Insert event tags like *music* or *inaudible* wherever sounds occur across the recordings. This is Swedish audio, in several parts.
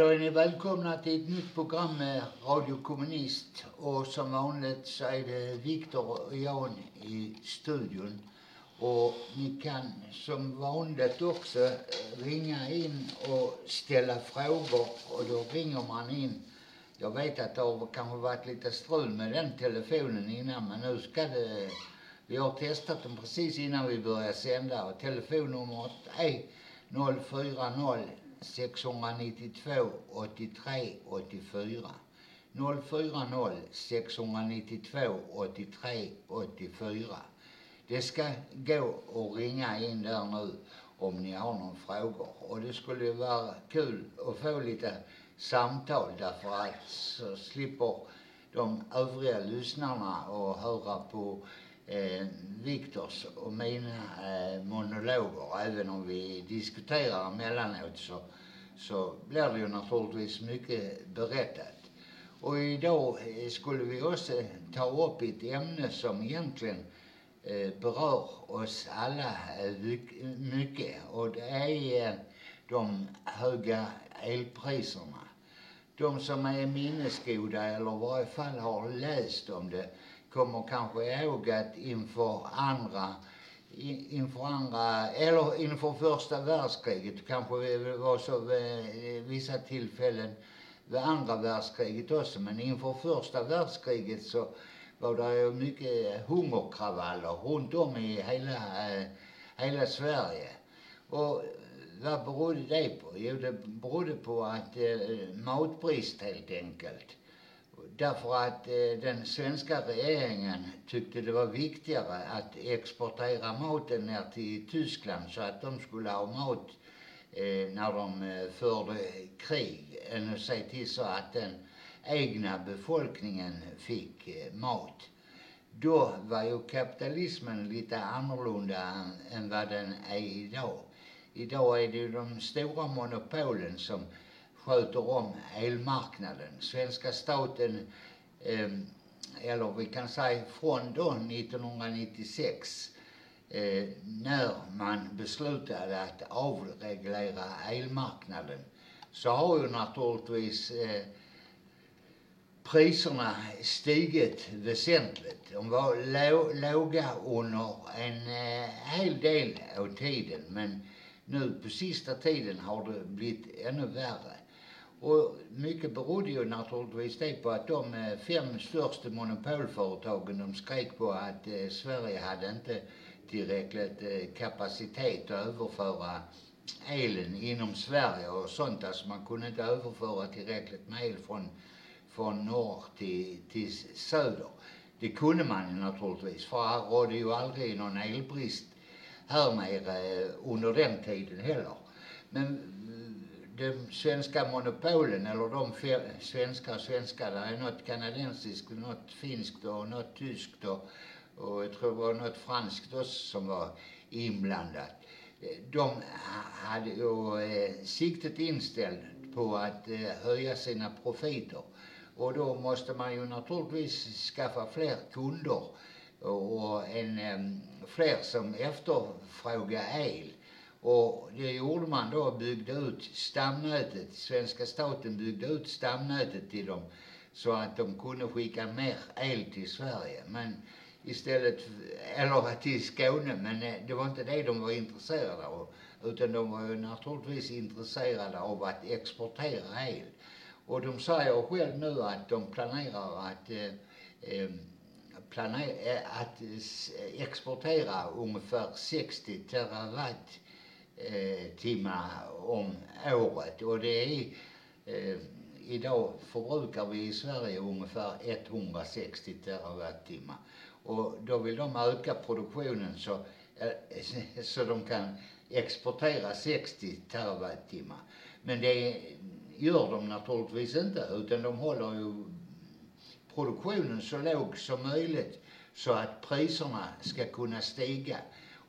Då är ni välkomna till ett nytt program med Radio Kommunist. Och som vanligt så är det Viktor och Jan i studion. Och ni kan som vanligt också eh, ringa in och ställa frågor. Och då ringer man in. Jag vet att det har kanske varit lite strul med den telefonen innan, men nu ska det... Vi har testat den precis innan vi började sända och telefonnumret är 040 692 83 84. 040 692 83 84. Det ska gå att ringa in där nu om ni har någon frågor. Och det skulle vara kul att få lite samtal därför att så slipper de övriga lyssnarna att höra på eh, Viktors och mina eh, monologer. Även om vi diskuterar emellanåt så, så blir det ju naturligtvis mycket berättat. Och idag eh, skulle vi också ta upp ett ämne som egentligen eh, berör oss alla eh, mycket och det är eh, de höga elpriserna. De som är minnesgoda eller i varje fall har läst om det kommer kanske ihåg att inför andra inför andra, eller inför första världskriget, kanske det var så vid vissa tillfällen vid andra världskriget också, men inför första världskriget så var det ju mycket hungerkravaller runt om i hela, eh, hela Sverige. Och vad berodde det på? Jo, det berodde på att eh, matbrist helt enkelt. Därför att eh, den svenska regeringen tyckte det var viktigare att exportera maten ner till Tyskland så att de skulle ha mat eh, när de eh, förde krig än att se till så att den egna befolkningen fick eh, mat. Då var ju kapitalismen lite annorlunda än, än vad den är idag. Idag är det ju de stora monopolen som sköter om elmarknaden. Svenska staten, eh, eller vi kan säga från då 1996 eh, när man beslutade att avreglera elmarknaden så har ju naturligtvis eh, priserna stigit väsentligt. De var låga under en eh, hel del av tiden men nu på sista tiden har det blivit ännu värre. Och mycket berodde ju naturligtvis det på att de eh, fem största monopolföretagen de skrek på att eh, Sverige hade inte tillräckligt eh, kapacitet att överföra elen inom Sverige och sånt. Alltså man kunde inte överföra tillräckligt med el från, från norr till, till söder. Det kunde man ju naturligtvis för här rådde ju aldrig någon elbrist här nere eh, under den tiden heller. Men de svenska monopolen, eller de svenska och svenska, det är något kanadensiskt, något finskt och något tyskt och, och jag tror det var något franskt också som var inblandat. De hade ju eh, siktet inställt på att eh, höja sina profiter. Och då måste man ju naturligtvis skaffa fler kunder och en, eh, fler som efterfrågar el. Och det gjorde man då, byggde ut stamnätet. Svenska staten byggde ut stamnätet till dem så att de kunde skicka mer el till Sverige. Men istället, eller till Skåne, men eh, det var inte det de var intresserade av. Utan de var ju naturligtvis intresserade av att exportera el. Och de säger själv nu att de planerar att eh, eh planer, eh, att exportera ungefär 60 terawatt eh, timmar om året. Och det är, eh, idag förbrukar vi i Sverige ungefär 160 terawattimmar. Och då vill de öka produktionen så, eh, så de kan exportera 60 terawattimmar. Men det gör de naturligtvis inte utan de håller ju produktionen så låg som möjligt så att priserna ska kunna stiga.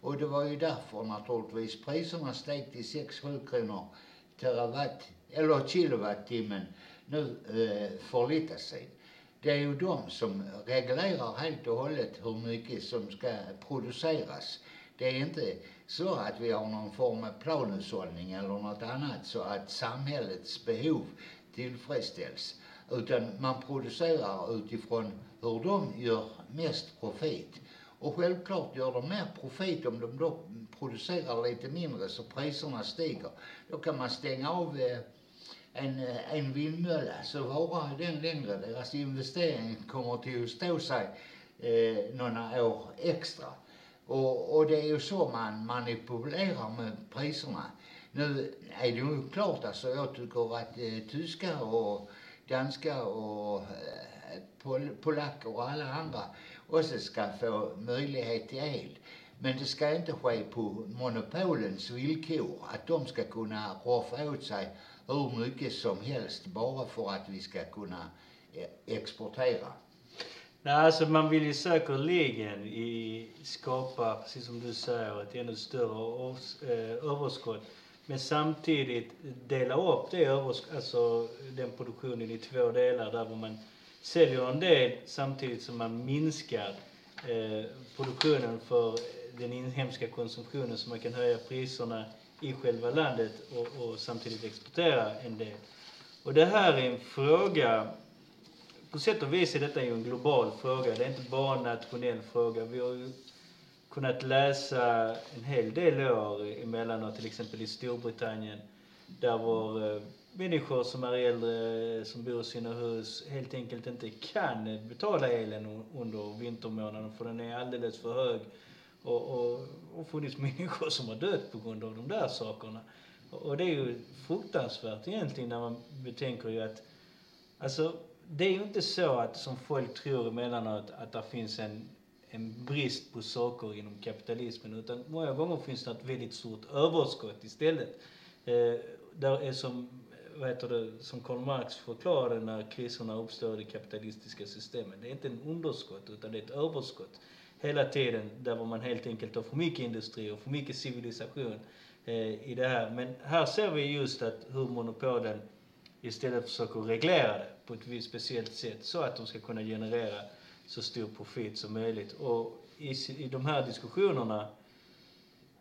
Och det var ju därför naturligtvis priserna steg till 6-7 kronor terawatt, eller kilowattimmen nu eh, för lite sen. Det är ju de som reglerar helt och hållet hur mycket som ska produceras. Det är inte så att vi har någon form av planhushållning eller något annat så att samhällets behov tillfredsställs. Utan man producerar utifrån hur de gör mest profit. Och självklart gör de mer profit om de då producerar lite mindre så priserna stiger. Då kan man stänga av eh, en, eh, en vindmölla så varar den längre. Deras investering kommer till att stå sig eh, några år extra. Och, och det är ju så man manipulerar med priserna. Nu är det ju klart alltså, jag tycker att eh, tyskar och danskar och eh, pol polacker och alla andra också ska få möjlighet till el. Men det ska inte ske på monopolens villkor, att de ska kunna roffa åt sig hur mycket som helst bara för att vi ska kunna eh, exportera. Nej, alltså man vill ju säkerligen i, skapa, precis som du säger, ett ännu större eh, överskott. Men samtidigt dela upp det alltså den produktionen i två delar där man säljer en del samtidigt som man minskar eh, produktionen för den inhemska konsumtionen så man kan höja priserna i själva landet och, och samtidigt exportera en del. Och det här är en fråga på sätt och vis är detta ju en global fråga. Det är inte bara en nationell fråga. Vi har ju kunnat läsa en hel del år emellanåt, till exempel i Storbritannien, där var eh, människor som är äldre, som bor i sina hus, helt enkelt inte kan betala elen under vintermånaden för den är alldeles för hög. Och, och, och funnits *laughs* människor som har dött på grund av de där sakerna. Och, och det är ju fruktansvärt egentligen när man betänker ju att, alltså det är ju inte så att som folk tror emellanåt att det finns en, en brist på saker inom kapitalismen utan många gånger finns det ett väldigt stort överskott istället. Eh, där är som, vad heter det, som Karl Marx förklarade när kriserna uppstår i det kapitalistiska systemet. Det är inte en underskott utan det är ett överskott hela tiden där man helt enkelt har för mycket industri och för mycket civilisation eh, i det här. Men här ser vi just att hur monopolen istället försöker reglera det på ett visst speciellt sätt så att de ska kunna generera så stor profit som möjligt. Och i, i de här diskussionerna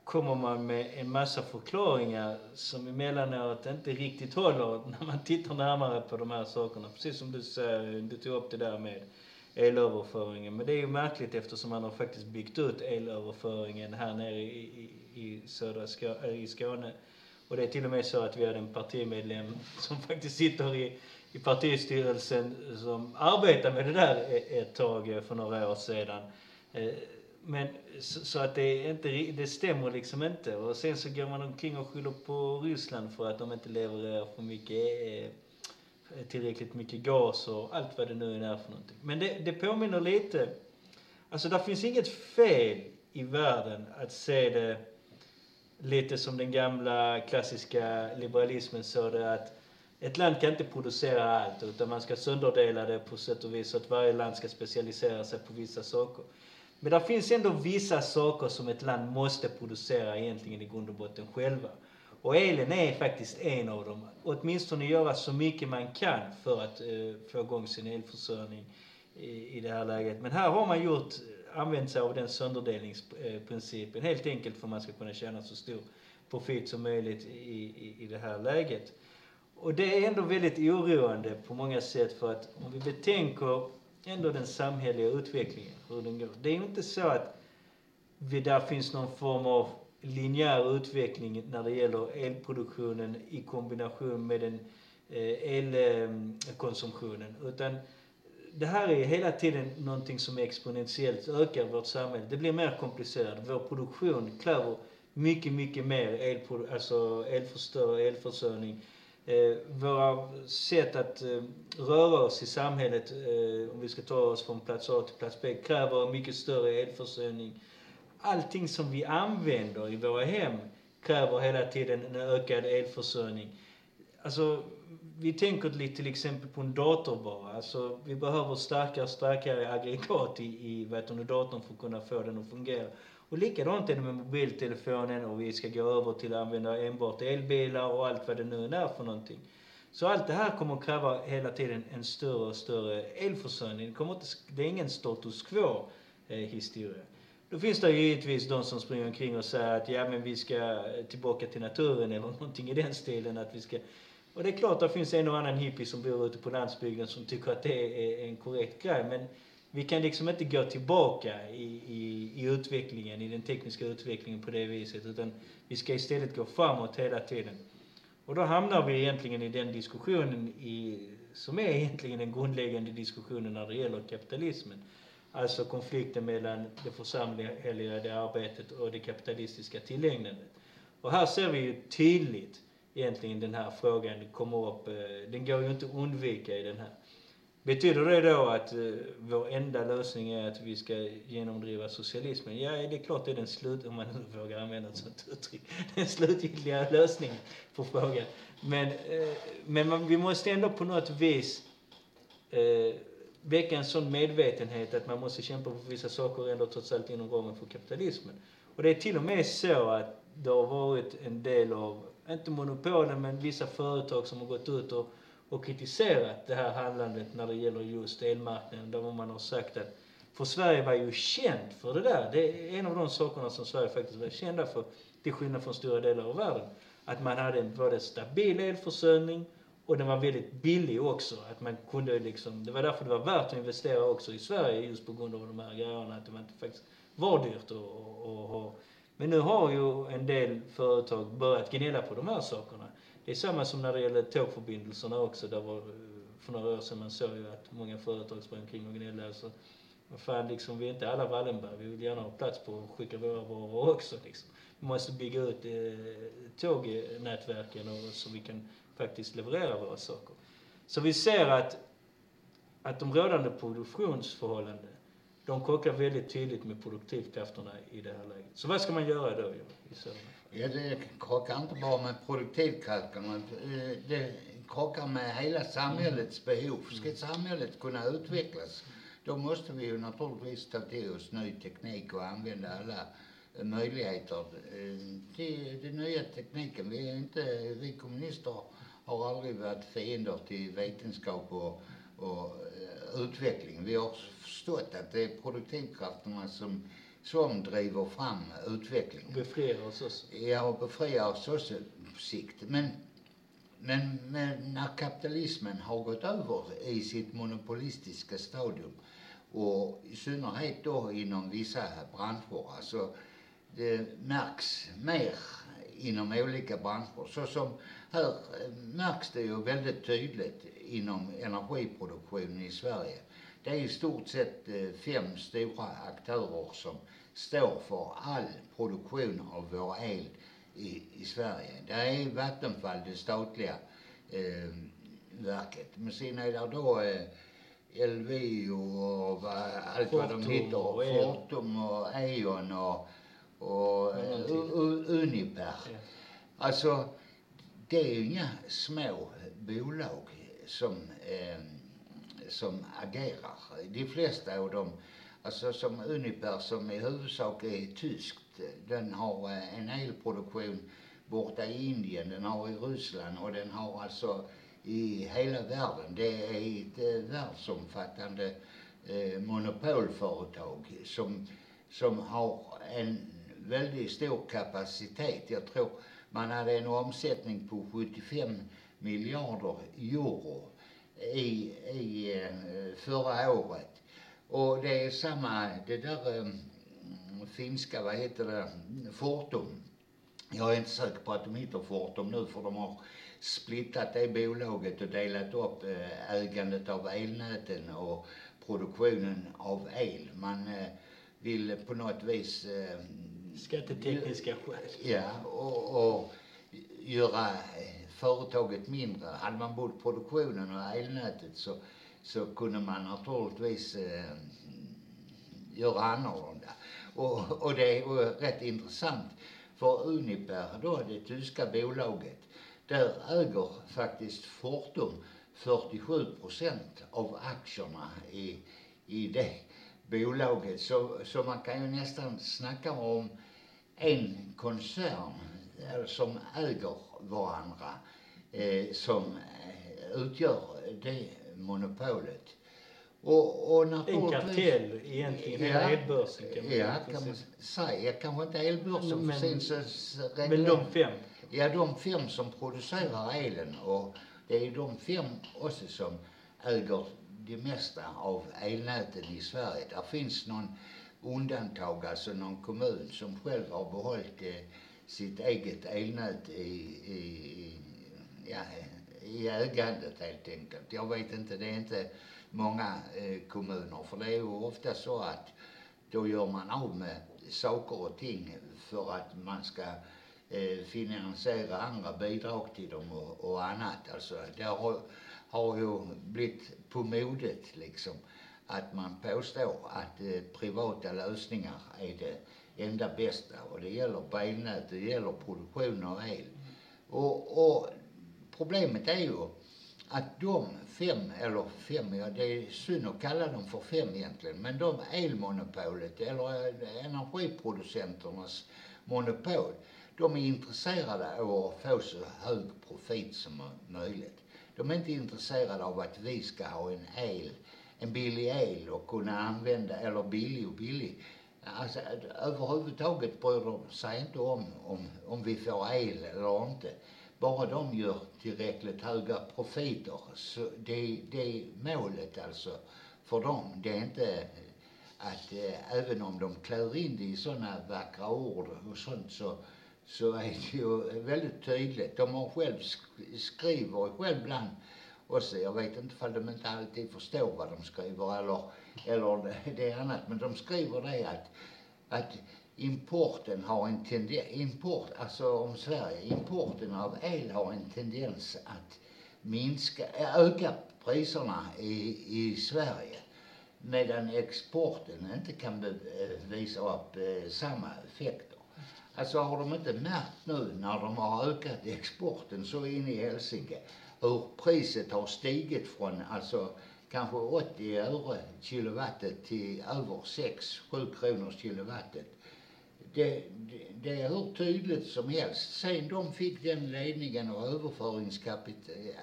kommer man med en massa förklaringar som emellanåt inte riktigt håller när man tittar närmare på de här sakerna. Precis som du säger, du tog upp det där med elöverföringen. Men det är ju märkligt eftersom man har faktiskt byggt ut elöverföringen här nere i, i, i södra Skåne, eh, i Skåne och det är till och med så att vi hade en partimedlem som *laughs* faktiskt sitter i, i partistyrelsen som arbetar med det där ett tag eh, för några år sedan. Eh, men så, så, att det, är inte, det stämmer liksom inte. Och sen så går man omkring och skyller på Ryssland för att de inte levererar för mycket eh, tillräckligt mycket gas och allt vad det nu är för någonting. Men det, det påminner lite, alltså det finns inget fel i världen att se det lite som den gamla klassiska liberalismen sa det att ett land kan inte producera allt utan man ska sönderdela det på sätt och vis så att varje land ska specialisera sig på vissa saker. Men det finns ändå vissa saker som ett land måste producera egentligen i grund och botten själva. Och elen är faktiskt en av dem. Åtminstone göra så mycket man kan för att eh, få igång sin elförsörjning i, i det här läget. Men här har man gjort använt sig av den sönderdelningsprincipen helt enkelt för att man ska kunna tjäna så stor profit som möjligt i, i, i det här läget. Och det är ändå väldigt oroande på många sätt för att om vi betänker ändå den samhälleliga utvecklingen, hur den går. Det är ju inte så att vi, där finns någon form av linjär utveckling när det gäller elproduktionen i kombination med den eh, elkonsumtionen. Utan det här är hela tiden någonting som exponentiellt ökar vårt samhälle. Det blir mer komplicerat. Vår produktion kräver mycket, mycket mer elprodu- alltså elförstör, elförsörjning. Eh, våra sätt att eh, röra oss i samhället, eh, om vi ska ta oss från plats A till plats B, kräver mycket större elförsörjning. Allting som vi använder i våra hem kräver hela tiden en ökad elförsörjning. Alltså, vi tänker lite till exempel på en dator bara. Alltså, vi behöver starkare och starkare aggregat i, i vet datorn för att kunna få den att fungera. Och likadant är det med mobiltelefonen och vi ska gå över till att använda enbart elbilar och allt vad det nu är för någonting. Så allt det här kommer att kräva hela tiden en större och större elförsörjning. Det, kommer inte, det är ingen status quo eh, historia. Då finns det givetvis de som springer omkring och säger att ja men vi ska eh, tillbaka till naturen eller *laughs* någonting i den stilen. Att vi ska... Och det är klart, det finns en och annan hippie som bor ute på landsbygden som tycker att det är en korrekt grej. Men vi kan liksom inte gå tillbaka i, i, i utvecklingen, i den tekniska utvecklingen på det viset. Utan vi ska istället gå framåt hela tiden. Och då hamnar vi egentligen i den diskussionen i, som är egentligen den grundläggande diskussionen när det gäller kapitalismen. Alltså konflikten mellan det församhälligade arbetet och det kapitalistiska tillägnandet. Och här ser vi ju tydligt egentligen den här frågan kommer upp. Eh, den går ju inte att undvika i den här. Betyder det då att uh, vår enda lösning är att vi ska genomdriva socialismen? Ja, det är klart det är den slut, om man nu vågar använda ett sånt uttryck, *laughs* den slutgiltiga lösningen på frågan. Men, uh, men man, vi måste ändå på något vis uh, väcka en sån medvetenhet att man måste kämpa för vissa saker ändå trots allt inom ramen för kapitalismen. Och det är till och med så att det har varit en del av, inte monopolen, men vissa företag som har gått ut och och kritiserat det här handlandet när det gäller just elmarknaden. Där man har sagt att, för Sverige var ju känt för det där. Det är en av de sakerna som Sverige faktiskt var kända för, till skillnad från stora delar av världen. Att man hade en både stabil elförsörjning och den var väldigt billig också. Att man kunde liksom, det var därför det var värt att investera också i Sverige just på grund av de här grejerna. Att det var inte faktiskt var dyrt att ha. Men nu har ju en del företag börjat gnälla på de här sakerna. Det är samma som när det gäller tågförbindelserna också. Där var, för några år sedan man såg ju att många företag sprang omkring och gnällde. Alltså, fan, liksom, vi är inte alla Wallenberg. Vi vill gärna ha plats på att skicka våra varor också. Liksom. Vi måste bygga ut eh, tågnätverken och, så vi kan faktiskt leverera våra saker. Så vi ser att, att de rådande produktionsförhållandena de kockar väldigt tydligt med produktivkrafterna i det här läget. Så vad ska man göra då i sådana? Ja, det krockar inte bara med produktivkrafterna. Eh, det krockar med hela samhällets behov. Ska samhället kunna utvecklas, då måste vi ju naturligtvis ta till oss ny teknik och använda alla möjligheter eh, till den nya tekniken. Vi, är inte, vi kommunister har aldrig varit fiender till vetenskap och, och eh, utveckling. Vi har förstått att det är produktivkrafterna som som driver fram utvecklingen. Befriar oss också. Ja, befriar oss också på sikt. Men, men, men när kapitalismen har gått över i sitt monopolistiska stadium och i synnerhet då inom vissa branscher, alltså det märks mer inom olika branscher. Så som här märks det ju väldigt tydligt inom energiproduktionen i Sverige. Det är i stort sett eh, fem stora aktörer som står för all produktion av vår el i, i Sverige. Det är Vattenfall, det statliga eh, verket. Men sen är det då eh, LV och vad, allt vad de heter. Och Fortum och E.ON och, och uh, Uniper. Ja. Alltså, det är ju inga små bolag som eh, som agerar. De flesta av dem, alltså som Uniper som i huvudsak är tyskt, den har eh, en elproduktion borta i Indien, den har i Ryssland och den har alltså i hela världen. Det är ett eh, världsomfattande eh, monopolföretag som, som har en väldigt stor kapacitet. Jag tror man hade en omsättning på 75 miljarder euro i, i eh, förra året. Och det är samma, det där um, finska, vad heter det, Fortum. Jag är inte säker på att de heter Fortum nu för de har splittat det bolaget och delat upp eh, ägandet av elnäten och produktionen av el. Man eh, vill på något vis... Skattetekniska skäl. Ja, och, och göra företaget mindre. Hade man både produktionen och elnätet så, så kunde man naturligtvis eh, göra annorlunda. Och, och det är rätt intressant för Uniper, då det tyska bolaget, där äger faktiskt Fortum 47 procent av aktierna i, i det bolaget. Så, så man kan ju nästan snacka om en koncern eh, som äger varandra eh, som eh, utgör det monopolet. Och, och En kartell egentligen, hela elbörsen kan man Ja, kan man säga. Kanske inte elbörsen Men- sin så- Men de fem. Ja, de fem som producerar elen och det är de fem också som äger det mesta av elnäten i Sverige. Där finns någon undantag, alltså någon kommun som själv har behållit eh, sitt eget elnät i, i, i, ja, i ägandet helt enkelt. Jag vet inte, det är inte många eh, kommuner för det är ju ofta så att då gör man av med saker och ting för att man ska eh, finansiera andra bidrag till dem och, och annat. Alltså det har, har ju blivit på modet liksom att man påstår att eh, privata lösningar är det enda bästa och det gäller på elnät, det gäller produktion av el. Och, och problemet är ju att de fem, eller fem, ja det är synd att kalla dem för fem egentligen, men de elmonopolet eller energiproducenternas monopol, de är intresserade av att få så hög profit som möjligt. De är inte intresserade av att vi ska ha en el, en billig el och kunna använda, eller billig och billig. Alltså överhuvudtaget bryr de sig inte om, om, om vi får el eller inte. Bara de gör tillräckligt höga profiter, så det, det är målet alltså för dem. Det är inte att eh, även om de klär in det i sådana vackra ord och sånt så, så är det ju väldigt tydligt. De har själv sk- skriver själv ibland jag vet inte om de inte alltid förstår vad de skriver eller, eller det, är annat, men de skriver det att, att importen har en tendens, import, alltså om Sverige, importen av el har en tendens att minska, öka priserna i, i Sverige. Medan exporten inte kan visa upp eh, samma effekter. Alltså har de inte märkt nu när de har ökat exporten så in i helsike hur priset har stigit från alltså kanske 80 öre kilowattet till över 6-7 kronor kilowattet. Det, det, det är hur tydligt som helst. Sen de fick den ledningen och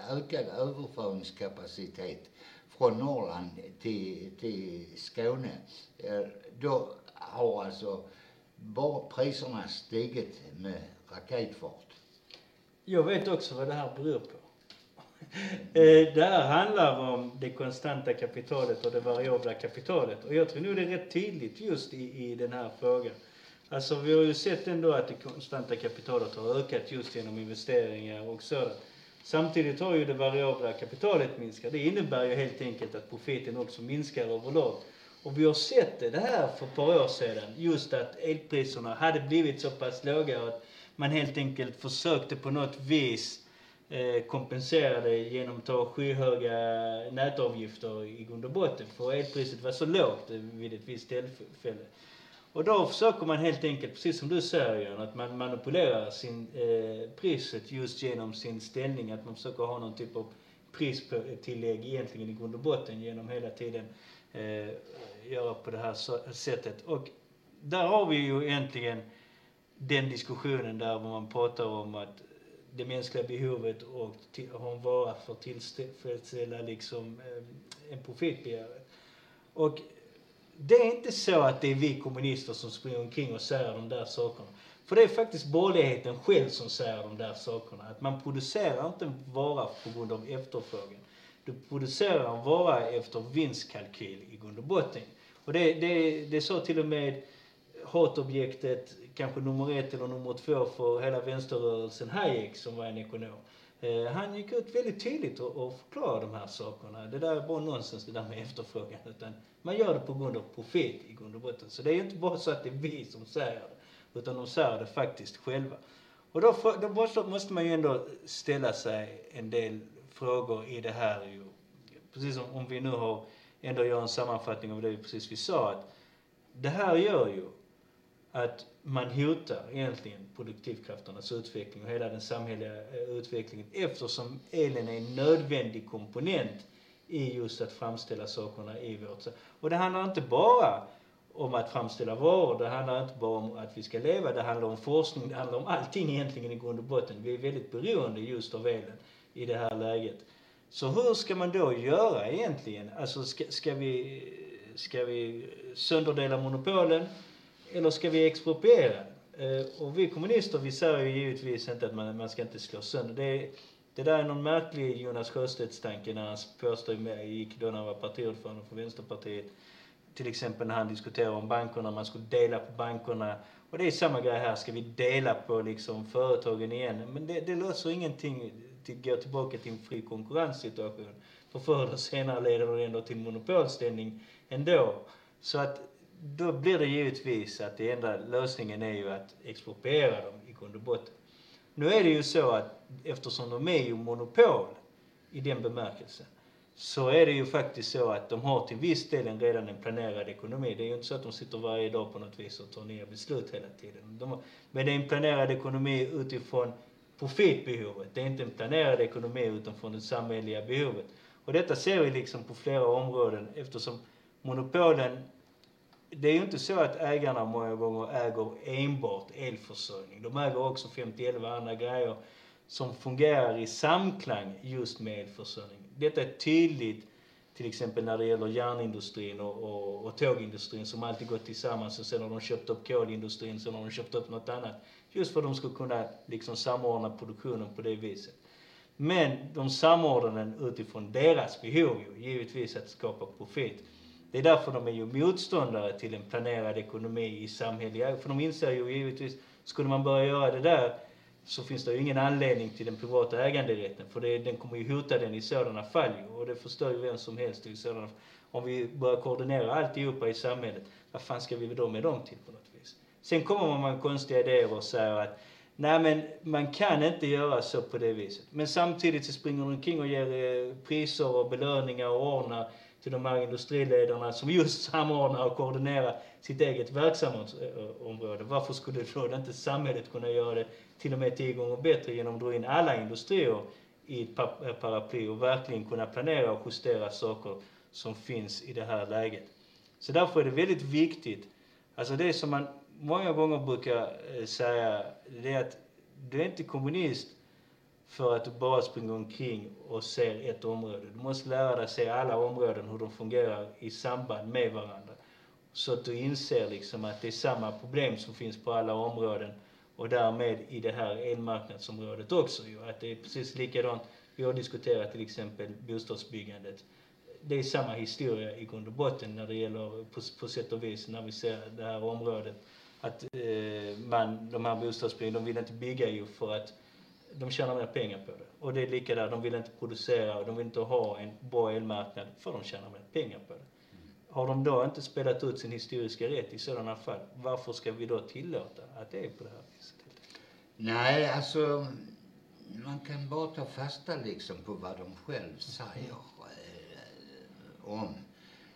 ökad överföringskapacitet från Norrland till, till Skåne, eh, då har alltså bara priserna stigit med raketfart. Jag vet också vad det här beror på. Eh, det här handlar om det konstanta kapitalet och det variabla kapitalet. Och jag tror nog det är rätt tydligt just i, i den här frågan. Alltså vi har ju sett ändå att det konstanta kapitalet har ökat just genom investeringar och sådant. Samtidigt har ju det variabla kapitalet minskat. Det innebär ju helt enkelt att profiten också minskar överlag. Och vi har sett det, det här för ett par år sedan, just att elpriserna hade blivit så pass låga att man helt enkelt försökte på något vis Eh, kompenserade kompensera det genom att ta skyhöga nätavgifter i grund och botten. För elpriset var så lågt vid ett visst tillfälle. Och då försöker man helt enkelt, precis som du säger Jan, att man manipulerar sin, eh, priset just genom sin ställning. Att man försöker ha någon typ av pristillägg egentligen i grund och botten genom hela tiden eh, göra på det här så- sättet. Och där har vi ju egentligen den diskussionen där man pratar om att det mänskliga behovet och ha en vara för att tillfredsställa liksom eh, en profitbegär. Och det är inte så att det är vi kommunister som springer omkring och säger de där sakerna. För det är faktiskt borgerligheten själv som säger de där sakerna. Att man producerar inte en vara på grund av efterfrågan. Du producerar en vara efter vinstkalkyl i grund och botten. Och det, det, det sa till och med hatobjektet, kanske nummer ett eller nummer två för hela vänsterrörelsen, Hayek som var en ekonom. Eh, han gick ut väldigt tydligt och, och förklarade de här sakerna. Det där är bara nonsens det där med efterfrågan. Utan man gör det på grund av profit i grund och botten. Så det är ju inte bara så att det är vi som säger det. Utan de säger det faktiskt själva. Och då, får- då måste, måste man ju ändå ställa sig en del frågor i det här ju. Precis som om vi nu har ändå gör en sammanfattning av det vi precis vi sa. Att det här gör ju att man hotar egentligen produktivkrafternas utveckling och hela den samhälleliga eh, utvecklingen eftersom elen är en nödvändig komponent i just att framställa sakerna i vårt Och det handlar inte bara om att framställa varor, det handlar inte bara om att vi ska leva, det handlar om forskning, det handlar om allting egentligen i grund och botten. Vi är väldigt beroende just av elen i det här läget. Så hur ska man då göra egentligen? Alltså ska, ska vi, ska vi sönderdela monopolen eller ska vi expropriera? Eh, och vi kommunister vi säger ju givetvis inte att man, man ska inte slå sönder. Det, det där är någon märklig Jonas Sjöstedts tanke när han påstår, gick då när han var partiordförande för Vänsterpartiet, till exempel när han diskuterar om bankerna, man skulle dela på bankerna. Och det är samma grej här, ska vi dela på liksom företagen igen? Men det, det löser ingenting, att gå tillbaka till en fri konkurrenssituation. För förr eller senare leder det ändå till monopolställning ändå. Så att då blir det givetvis att det enda lösningen är ju att expropriera dem i grund och botten. Nu är det ju så att eftersom de är ju monopol i den bemärkelsen så är det ju faktiskt så att de har till viss del redan en planerad ekonomi. Det är ju inte så att de sitter varje dag på något vis och tar nya beslut hela tiden. De har, men det är en planerad ekonomi utifrån profitbehovet. Det är inte en planerad ekonomi utifrån det samhälleliga behovet. Och detta ser vi liksom på flera områden eftersom monopolen det är ju inte så att ägarna många gånger äger enbart elförsörjning. De äger också 51 andra grejer som fungerar i samklang just med elförsörjning. Detta är tydligt till exempel när det gäller järnindustrin och, och, och tågindustrin som alltid gått tillsammans och sen har de köpt upp kolindustrin, sen har de köpt upp något annat. Just för att de ska kunna liksom samordna produktionen på det viset. Men de samordnar den utifrån deras behov ju, givetvis att skapa profit. Det är därför de är ju motståndare till en planerad ekonomi i samhället. För de inser ju givetvis, skulle man börja göra det där så finns det ju ingen anledning till den privata äganderätten för det, den kommer ju hota den i sådana fall ju. Och det förstör ju vem som helst i sådana Om vi börjar koordinera alltihopa i samhället, vad fan ska vi då med dem till på något vis? Sen kommer man med konstiga idéer och säger att nej men man kan inte göra så på det viset. Men samtidigt så springer de omkring och ger eh, priser och belöningar och ordnar till de här industriledarna som just samordnar och koordinerar sitt eget verksamhetsområde. Varför skulle då inte samhället kunna göra det till och med tio gånger bättre genom att dra in alla industrier i ett paraply och verkligen kunna planera och justera saker som finns i det här läget. Så därför är det väldigt viktigt, alltså det som man många gånger brukar eh, säga, det är att du är inte kommunist för att du bara springer omkring och ser ett område. Du måste lära dig se alla områden, hur de fungerar i samband med varandra. Så att du inser liksom att det är samma problem som finns på alla områden och därmed i det här elmarknadsområdet också ju. Att det är precis likadant. Vi har diskuterat till exempel bostadsbyggandet. Det är samma historia i grund och botten när det gäller på, på sätt och vis när vi ser det här området. Att eh, man, de här bostadsbyggarna, de vill inte bygga ju för att de tjänar mer pengar på det. Och det är likadant, de vill inte producera och de vill inte ha en bra elmarknad för de tjänar mer pengar på det. Har de då inte spelat ut sin historiska rätt i sådana fall, varför ska vi då tillåta att det är på det här viset? Nej, alltså man kan bara ta fasta liksom på vad de själv säger eh, om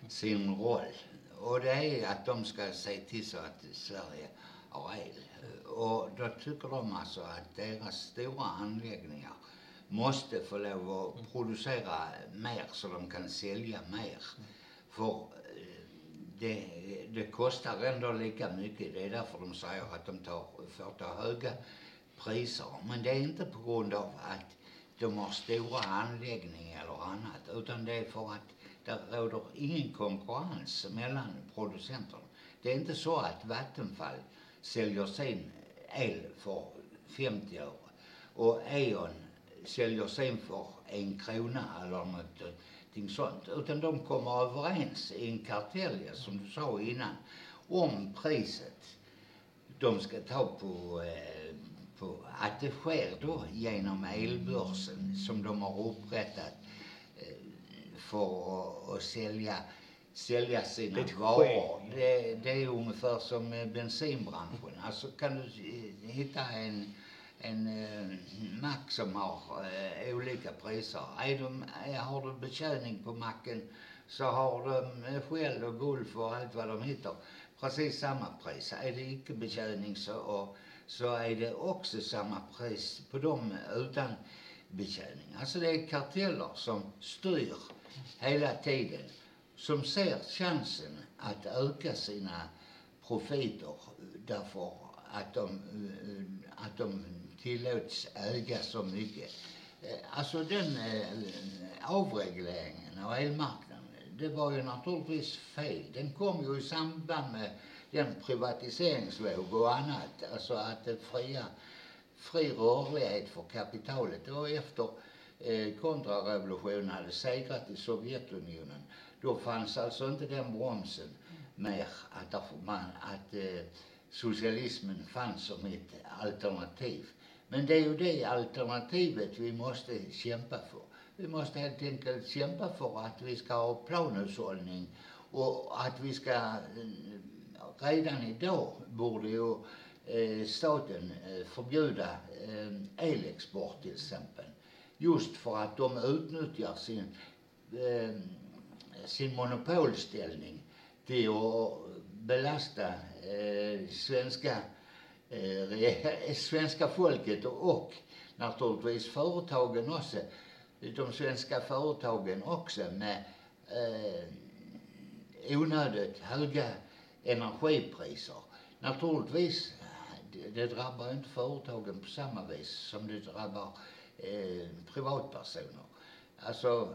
sin roll. Och det är att de ska se till så att Sverige har el. Och då tycker de alltså att deras stora anläggningar måste få lov att producera mer så de kan sälja mer. För øh, det, det kostar ändå lika mycket. Det är därför de säger att de tar, får ta höga priser. Men det är inte på grund av att de har stora anläggningar eller annat. Utan det är för att det råder ingen konkurrens mellan producenterna. Det är inte så att Vattenfall säljer sin el för 50 öre och E.ON säljer sin för en krona eller någonting sånt. Utan de kommer överens i en kartell, som du sa innan, om priset de ska ta på, eh, på att det sker då genom elbörsen som de har upprättat eh, för att, att sälja sälja sina det varor. Det, det är ungefär som bensinbranschen. Alltså kan du hitta en, en uh, mack som har olika priser. Är de, har du betjäning på macken så har de Shell och Gulf och allt vad de hittar precis samma pris. Är det icke betjäning så, och, så är det också samma pris på dem utan betjäning. Alltså det är karteller som styr hela tiden som ser chansen att öka sina profiter därför att de, eh, att de tillåts äga så mycket eh, Alltså den eh, avregleringen av elmarknaden, det var ju naturligtvis fel. Den kom ju i samband med den privatiseringsvåg och annat. Alltså att det fria, fri rörlighet för kapitalet. Det var efter kontrarevolutionen hade segrat i Sovjetunionen. Då fanns alltså inte den bromsen mer att, man, att eh, socialismen fanns som ett alternativ. Men det är ju det alternativet vi måste kämpa för. Vi måste helt enkelt kämpa för att vi ska ha planhushållning och att vi ska, eh, redan idag borde ju eh, staten eh, förbjuda eh, elexport till exempel. Just för att de utnyttjar sin, eh, sin monopolställning till att belasta eh, svenska, eh, svenska folket och, och naturligtvis företagen också. De svenska företagen också med eh, onödigt höga energipriser. Naturligtvis, det, det drabbar inte företagen på samma vis som det drabbar eh, privatpersoner. Alltså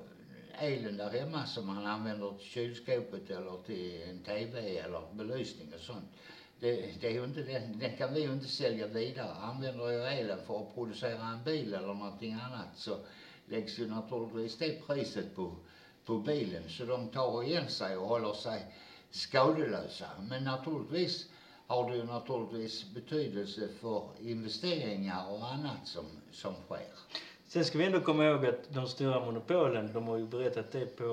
elen där hemma som man använder till kylskåpet eller till en TV eller belysning och sånt. Det, det är ju inte den, den kan vi ju inte sälja vidare. Använder jag elen för att producera en bil eller någonting annat så läggs ju naturligtvis det priset på, på bilen. Så de tar igen sig och håller sig skadelösa. Men naturligtvis har det ju naturligtvis betydelse för investeringar och annat som, som sker. Sen ska vi ändå komma ihåg att de stora monopolen, de har ju berättat det på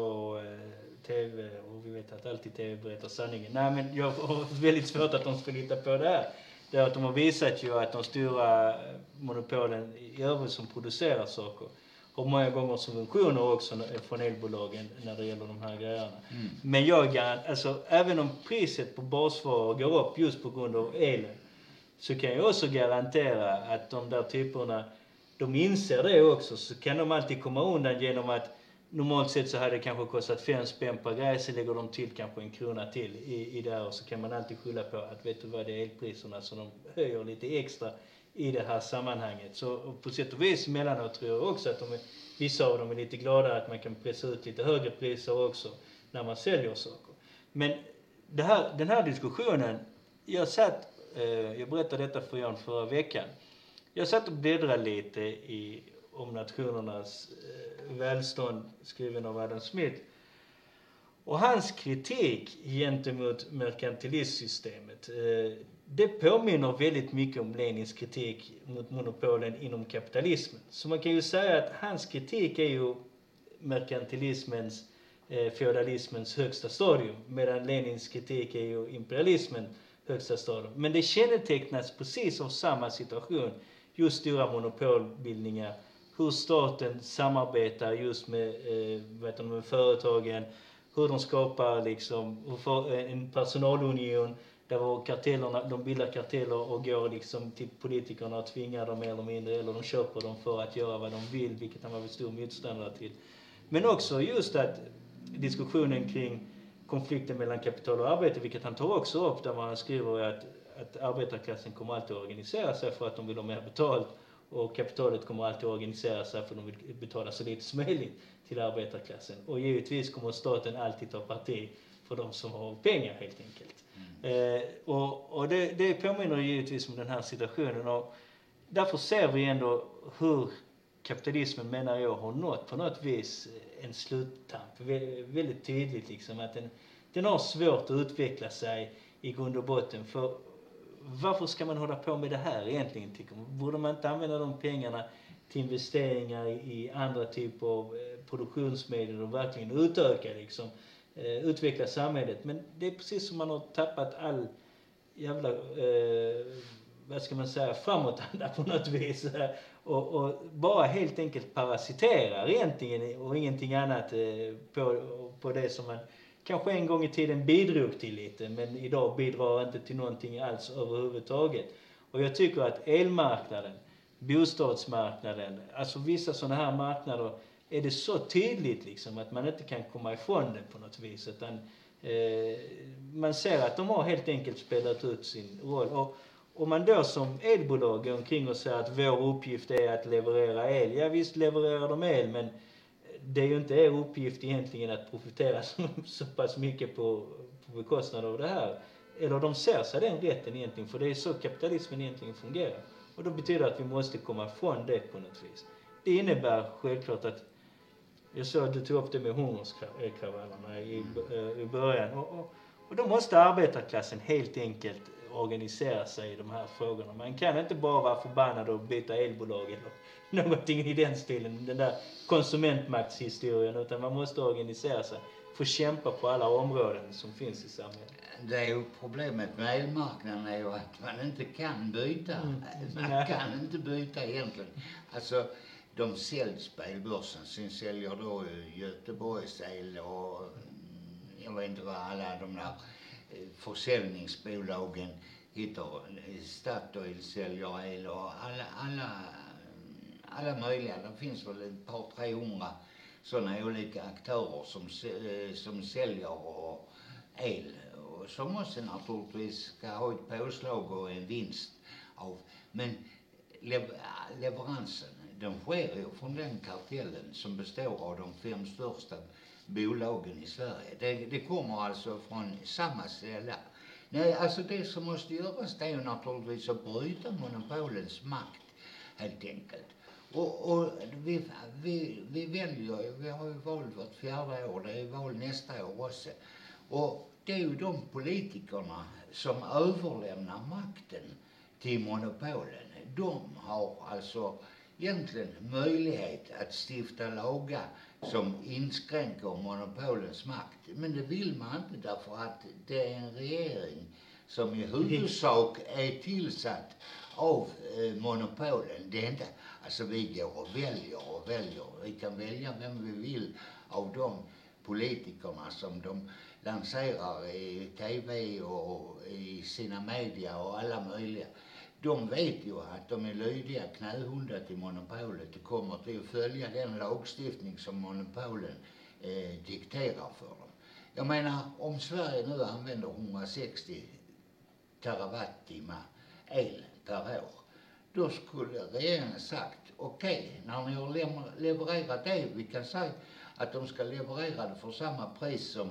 eh, TV och vi vet att alltid TV berättar sanningen. Nej men jag har *laughs* väldigt svårt att de ska hitta på det här. Det är att de har visat ju att de stora eh, monopolen i övrigt som producerar saker har många gånger subventioner också från elbolagen när det gäller de här grejerna. Men jag alltså även om priset på basvaror går upp just på grund av elen så kan jag också garantera att de där typerna, de inser det också, så kan de alltid komma undan genom att normalt sett så hade det kanske kostat fem spänn per grej, så lägger de till kanske en krona till i, i det här och så kan man alltid skylla på att vet du vad, det är elpriserna som de höjer lite extra i det här sammanhanget. Så på sätt och vis emellanåt tror jag också att de vissa av dem är lite glada att man kan pressa ut lite högre priser också när man säljer saker. Men det här, den här diskussionen, jag satt, eh, jag berättade detta för Jan förra veckan. Jag satt och bläddrade lite i Om nationernas eh, välstånd skriven av Adam Smith. Och hans kritik gentemot merkantilistsystemet, eh, det påminner väldigt mycket om Lenins kritik mot monopolen inom kapitalismen. Så man kan ju säga att hans kritik är ju merkantilismens, eh, feodalismens högsta stadium, medan Lenins kritik är ju imperialismen högsta stadium. Men det kännetecknas precis av samma situation, just stora monopolbildningar, hur staten samarbetar just med, eh, vad med företagen, hur de skapar liksom hur för, eh, en personalunion där kartellerna, de bildar karteller och går liksom till politikerna och tvingar dem mer eller mindre, eller de köper dem för att göra vad de vill, vilket han var väl stor motståndare till. Men också just att diskussionen kring konflikten mellan kapital och arbete, vilket han tar också upp, där man skriver att, att arbetarklassen kommer alltid att organisera sig för att de vill ha mer betalt och kapitalet kommer alltid att organisera sig för att de vill betala så lite som möjligt till arbetarklassen. Och givetvis kommer staten alltid ta parti för de som har pengar helt enkelt. Eh, och och det, det påminner givetvis om den här situationen och därför ser vi ändå hur kapitalismen menar jag har nått på något vis en sluttamp. Vä- Väldigt tydligt liksom att den, den har svårt att utveckla sig i grund och botten. För varför ska man hålla på med det här egentligen tycker man? Borde man inte använda de pengarna till investeringar i, andra typer av eh, produktionsmedel och verkligen utöka liksom, eh, utveckla samhället. Men det är precis som man har tappat all jävla, eh, vad ska man säga, framåtanda på något vis. *laughs* Och, och bara helt enkelt parasiterar egentligen och ingenting annat eh, på, på det som man kanske en gång i tiden bidrog till lite men idag bidrar inte till någonting alls överhuvudtaget. Och jag tycker att elmarknaden, bostadsmarknaden, alltså vissa sådana här marknader är det så tydligt liksom att man inte kan komma ifrån det på något vis utan eh, man ser att de har helt enkelt spelat ut sin roll. Och, om man då som elbolag går omkring och säger att vår uppgift är att leverera el. Ja visst levererar de el men det är ju inte er uppgift egentligen att profitera *laughs* så, så pass mycket på, på bekostnad av det här. Eller de ser sig den rätten egentligen för det är så kapitalismen egentligen fungerar. Och då betyder det att vi måste komma ifrån det på något vis. Det innebär självklart att jag såg att du tog upp det med hungerskravallerna i, eh, i början. Och, och, och då måste arbetarklassen helt enkelt organisera sig i de här frågorna. Man kan inte bara vara förbannad och byta elbolag eller *laughs* någonting i den stilen, den där konsumentmaktshistorien, utan man måste organisera sig få kämpa på alla områden som finns i samhället. Det är ju problemet med elmarknaden är ju att man inte kan byta. Mm. Man kan inte byta egentligen. Alltså, de säljs på elbörsen. Sen säljer då Göteborgs el och mm, jag vet inte vad alla de där försäljningsbolagen hittar. Statoil säljer el och alla, alla, alla möjliga. Det finns väl ett par, tre hundra sådana olika aktörer som, eh, som säljer och el och som också naturligtvis ska ha ett påslag och en vinst av. Men leveransen, den sker ju från den kartellen som består av de fem största bolagen i Sverige. Det, det kommer alltså från samma ställe. Nej, alltså det som måste göras det är ju naturligtvis att bryta monopolens makt helt enkelt. Och, och vi, vi, vi väljer vi har ju val vart fjärde år, det är val nästa år också. Och det är ju de politikerna som överlämnar makten till monopolen. De har alltså egentligen möjlighet att stifta lagar som inskränker monopolens makt. Men det vill man inte därför att det är en regering som i huvudsak är tillsatt av eh, monopolen. Det är inte, alltså vi går och väljer och väljer. Vi kan välja vem vi vill av de politikerna som de lanserar i TV och i sina media och alla möjliga. De vet ju att de är lydiga knähundar till monopolet och kommer till att följa den lagstiftning som monopolen eh, dikterar för dem. Jag menar, om Sverige nu använder 160 terawattimmar el per år, då skulle regeringen sagt, okej, okay, när ni har levererat det, vi kan säga att de ska leverera det för samma pris som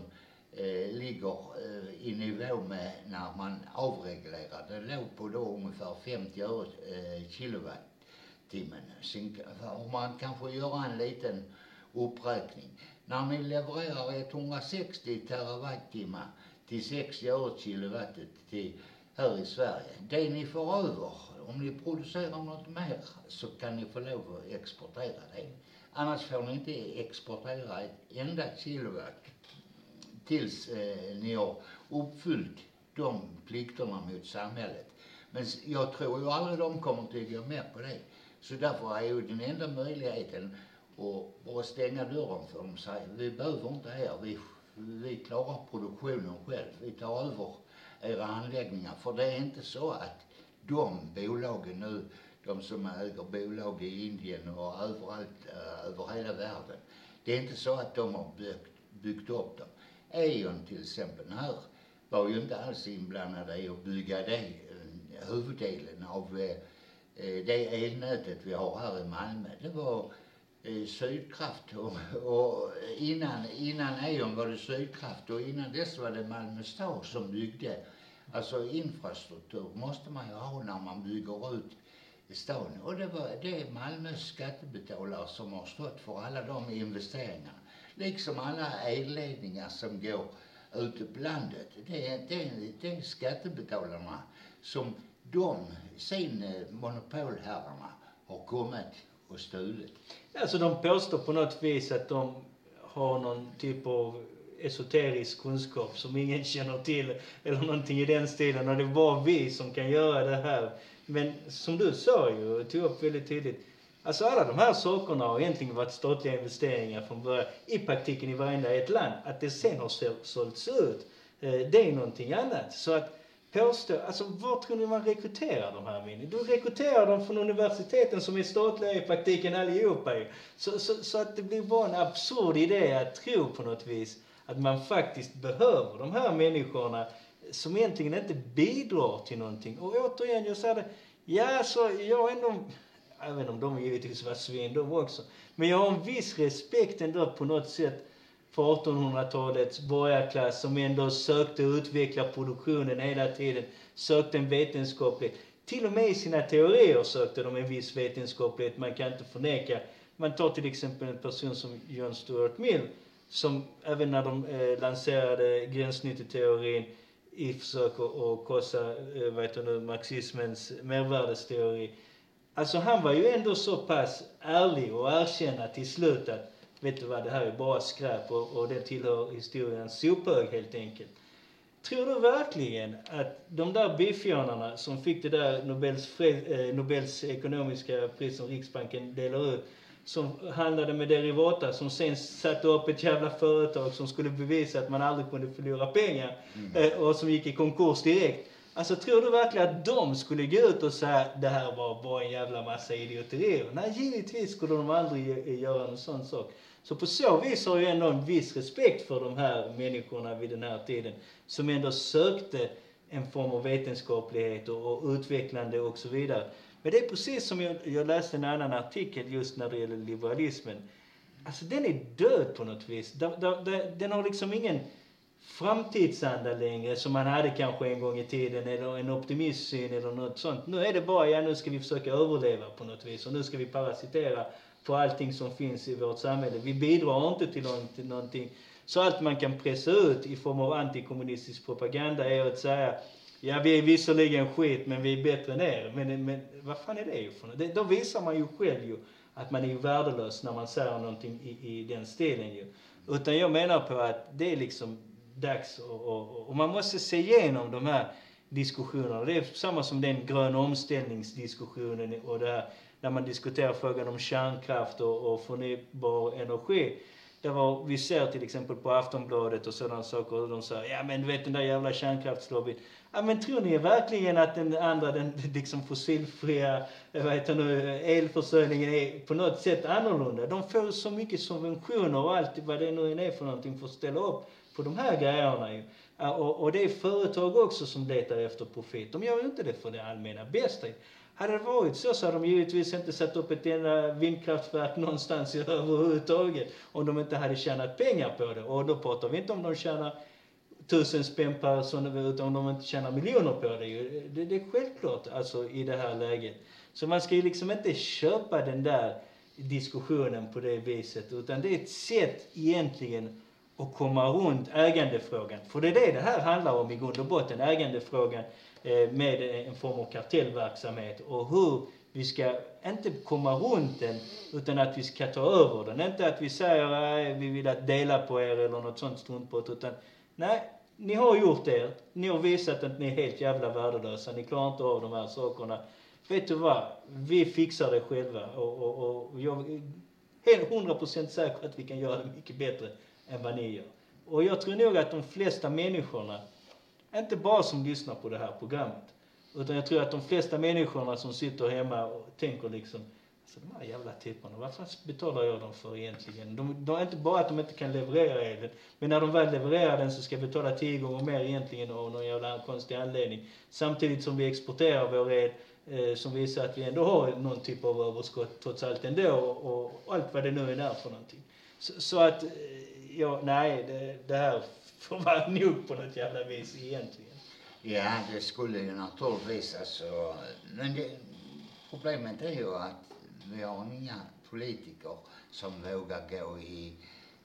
eh, ligger eh, i nivå med när man avreglerar. Det låg på då ungefär 50 öre eh, kilowattimmen. Sen får man kanske göra en liten uppräkning. När ni levererar 160 terawattimmar till 60 öre kilowattet till här i Sverige. Det ni får över, om ni producerar något mer, så kan ni få lov att exportera det. Annars får ni inte exportera ett enda kilowatt tills eh, ni har uppfyllt de plikterna mot samhället. Men jag tror ju aldrig de kommer att gå med på det. Så därför är ju den enda möjligheten att bara stänga dörren för dem och säga, vi behöver inte er, vi, vi klarar produktionen själv, vi tar över era anläggningar. För det är inte så att de bolagen nu, de som äger bolag i Indien och överallt, eh, över hela världen, det är inte så att de har byggt, byggt upp dem. Eon till exempel här var ju inte alls inblandade i att bygga det, eh, huvuddelen av eh, eh, det elnätet vi har här i Malmö. Det var eh, Sydkraft och, och innan, innan Eon var det Sydkraft och innan dess var det Malmö stad som byggde. Alltså infrastruktur måste man ju ha när man bygger ut stan. Och det var, det är Malmös skattebetalare som har stått för alla de investeringarna liksom alla elledningar som går ute på landet. Det är, det är, det är skattebetalarna som de, sin eh, monopolherrarna, har kommit och stulit. Alltså de påstår på något vis att de har någon typ av esoterisk kunskap som ingen *laughs* känner till eller någonting i den stilen och det är bara vi som kan göra det här. Men som du sa ju, tog upp väldigt tydligt, Alltså alla de här sakerna har egentligen varit statliga investeringar från början, i praktiken i varenda ett land. Att det sen har sålts ut, eh, det är någonting annat. Så att påstå, alltså var tror ni man rekryterar de här människorna? Du rekryterar dem från universiteten som är statliga i praktiken allihopa ju. Så, så, så att det blir bara en absurd idé att tro på något vis att man faktiskt behöver de här människorna som egentligen inte bidrar till någonting. Och återigen, jag säger det, ja så jag är ändå, även om de givetvis var svin de också, men jag har en viss respekt ändå på något sätt för 1800-talets borgarklass som ändå sökte utveckla produktionen hela tiden, sökte en vetenskaplig till och med i sina teorier sökte de en viss vetenskaplighet, man kan inte förneka. Man tar till exempel en person som John Stuart Mill, som även när de eh, lanserade gränssnitteteorin i försök att krossa eh, vad heter nu, marxismens mervärdesteori. Alltså han var ju ändå så pass ärlig och erkänna till slut att vet du vad, det här är bara skräp och, och det tillhör historiens sophög helt enkelt. Tror du verkligen att de där biffjörnarna som fick det där Nobels, eh, Nobels ekonomiska pris som Riksbanken delar ut, som handlade med derivata, som sen satte upp ett jävla företag som skulle bevisa att man aldrig kunde förlora pengar mm. eh, och som gick i konkurs direkt. Alltså tror du verkligen att de skulle gå ut och säga det här var bara en jävla massa idioterier? Nej, givetvis skulle de aldrig eh, göra en sån sak. Så på så vis har jag ändå en viss respekt för de här människorna vid den här tiden som ändå sökte en form av vetenskaplighet och, och utvecklande och så vidare. Men det är precis som jag, jag läste en annan artikel just när det gäller liberalismen. Alltså den är död på något vis. Den, den, den har liksom ingen framtidsanda längre som man hade kanske en gång i tiden eller en optimistsyn eller något sånt. Nu är det bara, ja nu ska vi försöka överleva på något vis och nu ska vi parasitera på allting som finns i vårt samhälle. Vi bidrar inte till, till någonting. Så allt man kan pressa ut i form av antikommunistisk propaganda är att säga Ja, vi är visserligen skit, men vi är bättre än er. Men, men vad fan är det för något? Då visar man ju själv ju att man är värdelös när man säger någonting i, i den stilen ju. Utan jag menar på att det är liksom dags och, och, och man måste se igenom de här diskussionerna. Det är samma som den gröna omställningsdiskussionen och det här när man diskuterar frågan om kärnkraft och, och förnybar energi. Det var, vi ser till exempel på Aftonbladet och sådana saker och de säger ja men du vet den där jävla kärnkraftslobbyn. Ja men tror ni verkligen att den andra, den liksom fossilfria, eh, vad heter nu, elförsörjningen är på något sätt annorlunda? De får så mycket subventioner och allt vad det nu är för någonting för att ställa upp på de här grejerna ju. Och, och det är företag också som letar efter profit. De gör ju inte det för det allmänna bästa. Hade det varit så så hade de givetvis inte satt upp ett enda vindkraftverk någonstans *laughs* överhuvudtaget om de inte hade tjänat pengar på det. Och då pratar vi inte om de tjänar tusen spänn per sån, utan om de inte tjänar miljoner på det. det. Det är självklart alltså i det här läget. Så man ska ju liksom inte köpa den där diskussionen på det viset, utan det är ett sätt egentligen och komma runt ägandefrågan. För det är det det här handlar om i grund och botten, ägandefrågan Eh, med en form av kartellverksamhet och hur vi ska inte komma runt den utan att vi ska ta över den. Inte att vi säger att vi vill att dela på er eller något sånt struntprat utan nej, ni har gjort er. Ni har visat att ni är helt jävla värdelösa. Ni klarar inte av de här sakerna. Vet du vad? Vi fixar det själva och, och, och jag är helt procent säker att vi kan göra det mycket bättre än vad ni gör. Och jag tror nog att de flesta människorna inte bara som lyssnar på det här programmet. Utan jag tror att de flesta människorna som sitter hemma och tänker liksom, alltså de här jävla typerna, vad fan betalar jag dem för egentligen? De, de, inte bara att de inte kan leverera elen, men när de väl levererar den så ska vi betala tio gånger mer egentligen av någon jävla konstig anledning. Samtidigt som vi exporterar vår el eh, som visar att vi ändå har någon typ av överskott trots allt ändå och, och allt vad det nu är där för någonting. Så, så att, eh, ja, nej, det, det här får vara *laughs* nog på något jävla vis egentligen. Ja, det skulle ju naturligtvis alltså. Men det, problemet är ju att vi har inga politiker som vågar gå i,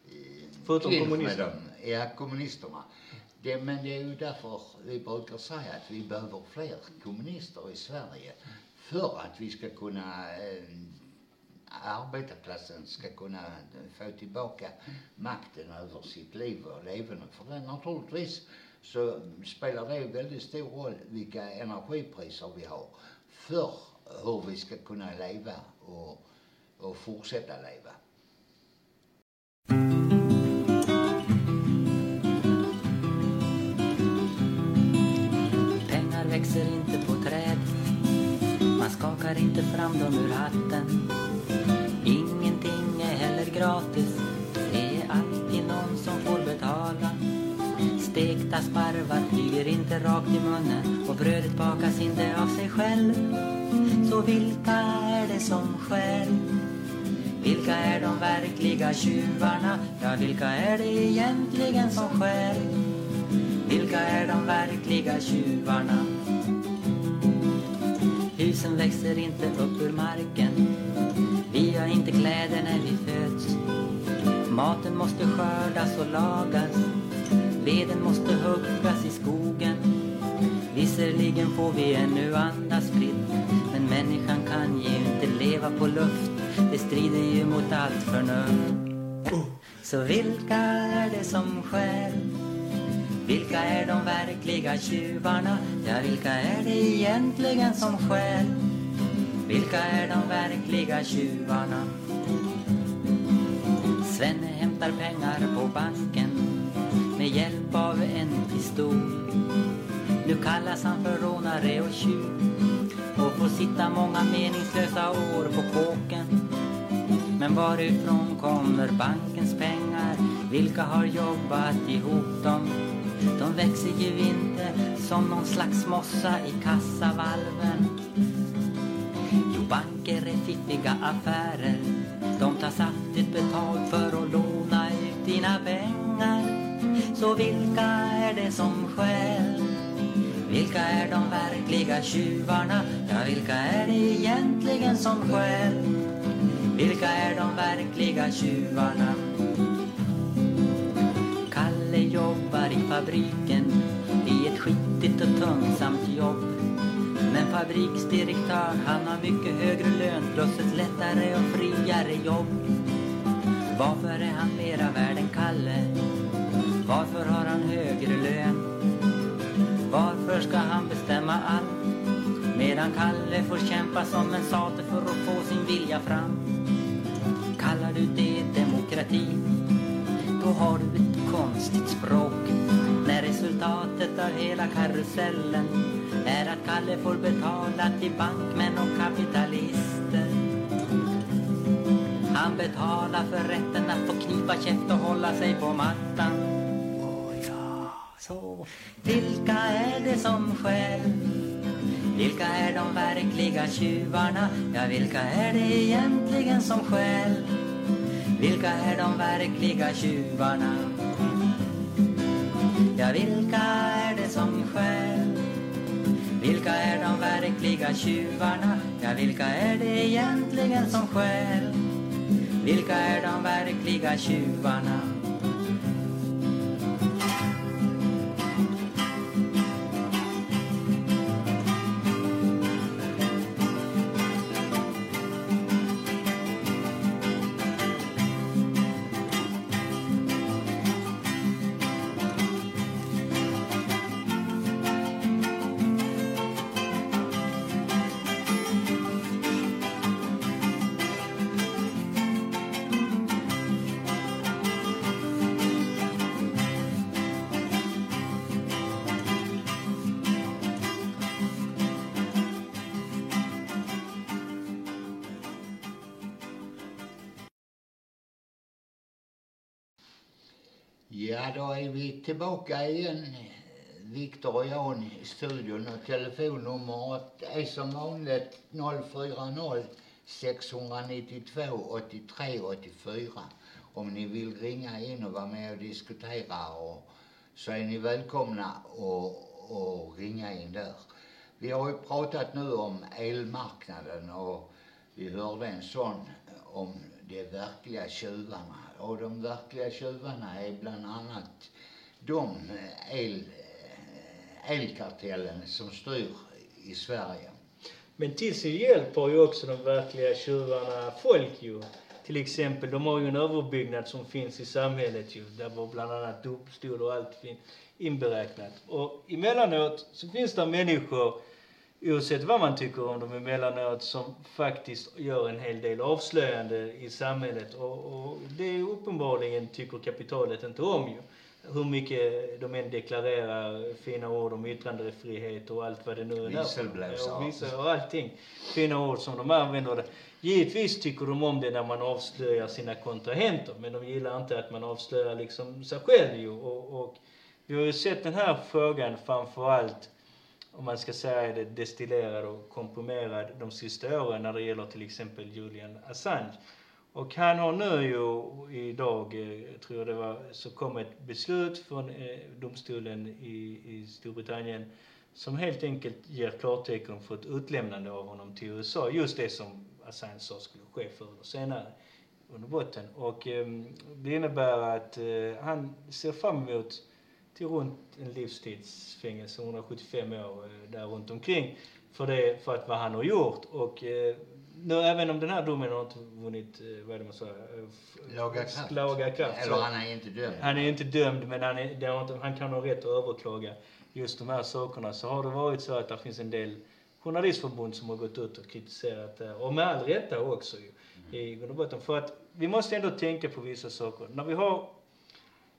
i Förutom kommunisterna? Ja, kommunisterna. Det, men det är ju därför vi brukar säga att vi behöver fler kommunister i Sverige för att vi ska kunna eh, arbetarklassen ska kunna få tillbaka makten över sitt liv och leverne. För det, naturligtvis så spelar det väldigt stor roll vilka energipriser vi har för hur vi ska kunna leva och, och fortsätta leva. Pengar växer inte på träd Man skakar inte fram dem ur hatten gratis. Det är alltid någon som får betala. Stekta sparvar flyger inte rakt i munnen och brödet bakas inte av sig själv. Så vilka är det som stjäl? Vilka är de verkliga tjuvarna? Ja, vilka är det egentligen som stjäl? Vilka är de verkliga tjuvarna? Husen växer inte upp ur marken jag inte kläder när vi föds. Maten måste skördas och lagas. Veden måste huggas i skogen. Visserligen får vi ännu andas fritt. Men människan kan ju inte leva på luft. Det strider ju mot allt förnuft. Så vilka är det som stjäl? Vilka är de verkliga tjuvarna? Ja, vilka är det egentligen som stjäl? Vilka är de verkliga tjuvarna? Svenne hämtar pengar på banken med hjälp av en pistol. Nu kallas han för rånare och tjuv och får sitta många meningslösa år på kåken. Men varifrån kommer bankens pengar? Vilka har jobbat ihop dem? De växer ju inte som någon slags mossa i kassavalven. Banker är fiffiga affärer. De tar saftigt betalt för att låna ut dina pengar. Så vilka är det som stjäl? Vilka är de verkliga tjuvarna? Ja, vilka är det egentligen som stjäl? Vilka är de verkliga tjuvarna? Kalle jobbar i fabriken i ett skitigt och tungsamt jobb. Men fabriksdirektör han har mycket högre lön plus ett lättare och friare jobb. Varför är han mera värd än Kalle? Varför har han högre lön? Varför ska han bestämma allt? Medan Kalle får kämpa som en sate för att få sin vilja fram. Kallar du det demokrati? Då har du konstigt språk. När resultatet av hela karusellen är att Kalle får betala till bankmän och kapitalister. Han betalar för rätten att få knipa käft och hålla sig på mattan. Ja, så vilka är det som stjäl? Vilka är de verkliga tjuvarna? Ja, vilka är det egentligen som stjäl? Vilka är de verkliga tjuvarna? Ja, vilka är det som stjäl? Vilka är de verkliga tjuvarna? Ja, vilka är det egentligen som stjäl? Vilka är de verkliga tjuvarna? Tillbaka igen. Viktor och Jan i studion och telefonnumret är som vanligt 040 692 83 84 om ni vill ringa in och vara med och diskutera och så är ni välkomna att att ringa in där. Vi har ju pratat nu om elmarknaden och vi hörde en sån om de verkliga tjuvarna. Och de verkliga tjuvarna är bland annat de el, elkartellen som styr i Sverige. Men till sin hjälp har ju också de verkliga tjuvarna folk ju. Till exempel, de har ju en överbyggnad som finns i samhället ju, där var bland annat domstol och allt finns inberäknat. Och emellanåt så finns det människor, oavsett vad man tycker om dem emellanåt, som faktiskt gör en hel del avslöjande i samhället. Och, och det uppenbarligen tycker kapitalet inte om ju. Hur mycket de än deklarerar fina ord om yttrandefrihet och allt vad det nu är. Visselblåsare. Och allting. Fina ord som de använder. Givetvis tycker de om det när man avslöjar sina kontrahenter, men de gillar inte att man avslöjar liksom sig själv ju. Och, och vi har ju sett den här frågan framförallt om man ska säga det, destillerad och komprimerad de sista åren när det gäller till exempel Julian Assange. Och han har nu ju idag, eh, tror jag det var, så kom ett beslut från eh, domstolen i, i Storbritannien som helt enkelt ger klartecken för ett utlämnande av honom till USA. Just det som Assange sa skulle ske förr eller senare under botten. Och eh, det innebär att eh, han ser fram emot till runt en livstidsfängelse, 175 år eh, där runt omkring för, det, för att vad han har gjort. Och eh, nu, även om den här domen har inte vunnit, eh, vad är det man säger? Eh, Laga kraft. Laga kraft. Eller han är inte dömd. Han är inte dömd, men han, är, inte, han kan ha rätt att överklaga just de här sakerna. Så har det varit så att det finns en del journalistförbund som har gått ut och kritiserat det. Och med all rätta också ju. I grund och botten. För att vi måste ändå tänka på vissa saker. När vi har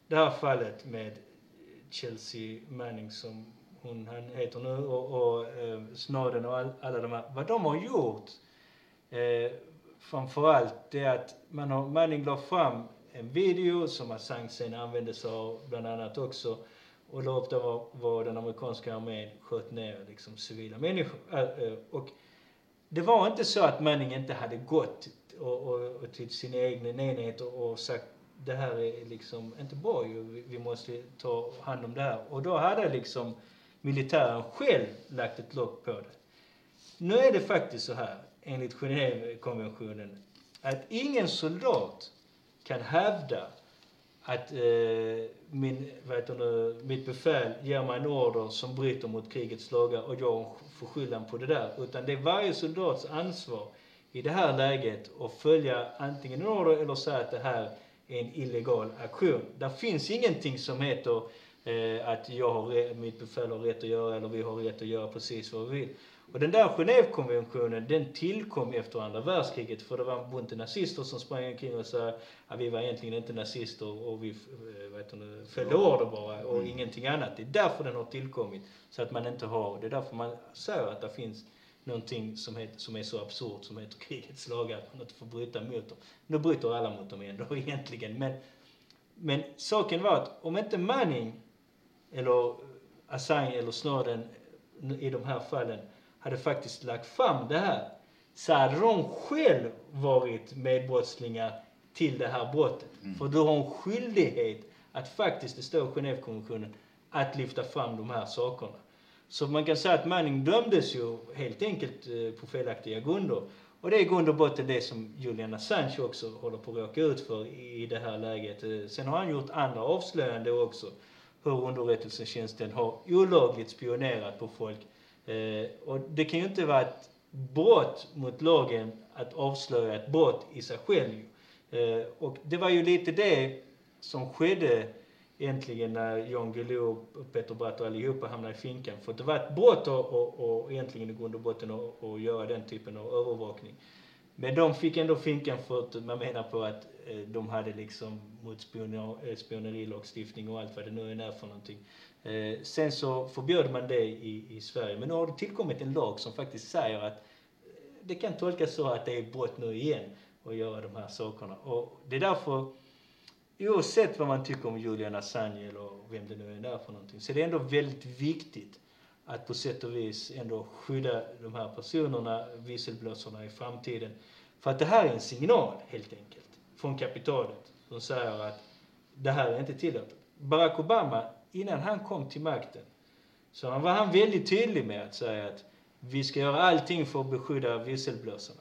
det här fallet med Chelsea Manning som hon han heter nu och, och eh, Snowden och all, alla de här. Vad de har gjort eh, framförallt det att man har, Manning la fram en video som Assange sen använde sig av bland annat också och la upp där var, den amerikanska armén sköt ner liksom civila människor. Äh, äh, och det var inte så att Manning inte hade gått och, och, och till sin egen enhet och, och sagt det här är liksom inte bra ju, vi, vi måste ta hand om det här. Och då hade liksom militären själv lagt ett lock på det. Nu är det faktiskt så här, enligt Genèvekonventionen, att ingen soldat kan hävda att eh, min, vet du, mitt befäl ger mig en order som bryter mot krigets lagar och jag får skyllan på det där. Utan det är varje soldats ansvar i det här läget att följa antingen en order eller säga att det här är en illegal aktion. Där finns ingenting som heter eh, att jag har, mitt befäl har rätt att göra eller vi har rätt att göra precis vad vi vill. Och den där Genèvekonventionen, den tillkom efter andra världskriget för det var en bunt nazister som sprang omkring och sa att vi var egentligen inte nazister och vi eh, du, följde order bara och mm. ingenting annat. Det är därför den har tillkommit. Så att man inte har, det är därför man säger att det finns någonting som, heter, som är så absurt som heter krigets lagar, att man inte får bryta mot dem. Nu bryter alla mot dem ändå *laughs* egentligen. Men, men saken var att om inte Manning eller Assange eller Snowden i de här fallen hade faktiskt lagt fram det här så hade de själv varit medbrottslingar till det här brottet. Mm. För du har en skyldighet att faktiskt, det står i Genèvekonventionen, att lyfta fram de här sakerna. Så man kan säga att Manning dömdes ju helt enkelt eh, på felaktiga grunder. Och det är i grund och botten det som Julian Assange också håller på att råka ut för i det här läget. Eh, sen har han gjort andra avslöjanden också. Hur underrättelsetjänsten har olagligt spionerat på folk Eh, och det kan ju inte vara ett brott mot lagen att avslöja ett brott i sig själv. Eh, och det var ju lite det som skedde egentligen när Jan Guillou och Peter Bratt och allihopa hamnade i finkan. För det var ett brott och, och, och egentligen i grund och botten att göra den typen av övervakning. Men de fick ändå finkan för att man menar på att eh, de hade liksom mot spioner, eh, spionerilagstiftning och allt vad det nu är för någonting. Eh, sen så förbjöd man det i, i Sverige. Men nu har det tillkommit en lag som faktiskt säger att eh, det kan tolkas så att det är brott nu igen att göra de här sakerna. Och det är därför, oavsett vad man tycker om Julian Assange eller vem det nu är där för någonting, så är det ändå väldigt viktigt att på sätt och vis ändå skydda de här personerna, visselblåsarna i framtiden. För att det här är en signal, helt enkelt, från kapitalet som säger att det här är inte tillåtet. Barack Obama innan han kom till makten så var han väldigt tydlig med att säga att vi ska göra allting för att beskydda visselblåsarna.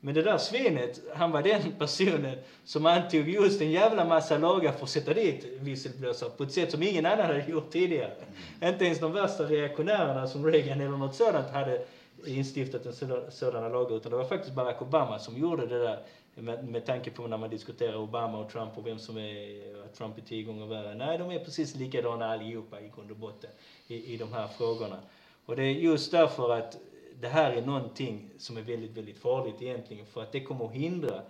Men det där svinet, han var den personen som antog just en jävla massa lagar för att sätta dit visselblåsare på ett sätt som ingen annan hade gjort tidigare. Mm. Inte ens de värsta reaktionärerna som Reagan eller något sådant hade instiftat en sådana lagar, utan det var faktiskt Barack Obama som gjorde det där med, med tanke på när man diskuterar Obama och Trump och vem som är, Trump är tio gånger värre. Nej, de är precis likadana allihopa i grund och botten i, i de här frågorna. Och det är just därför att det här är någonting som är väldigt, väldigt farligt egentligen. För att det kommer att hindra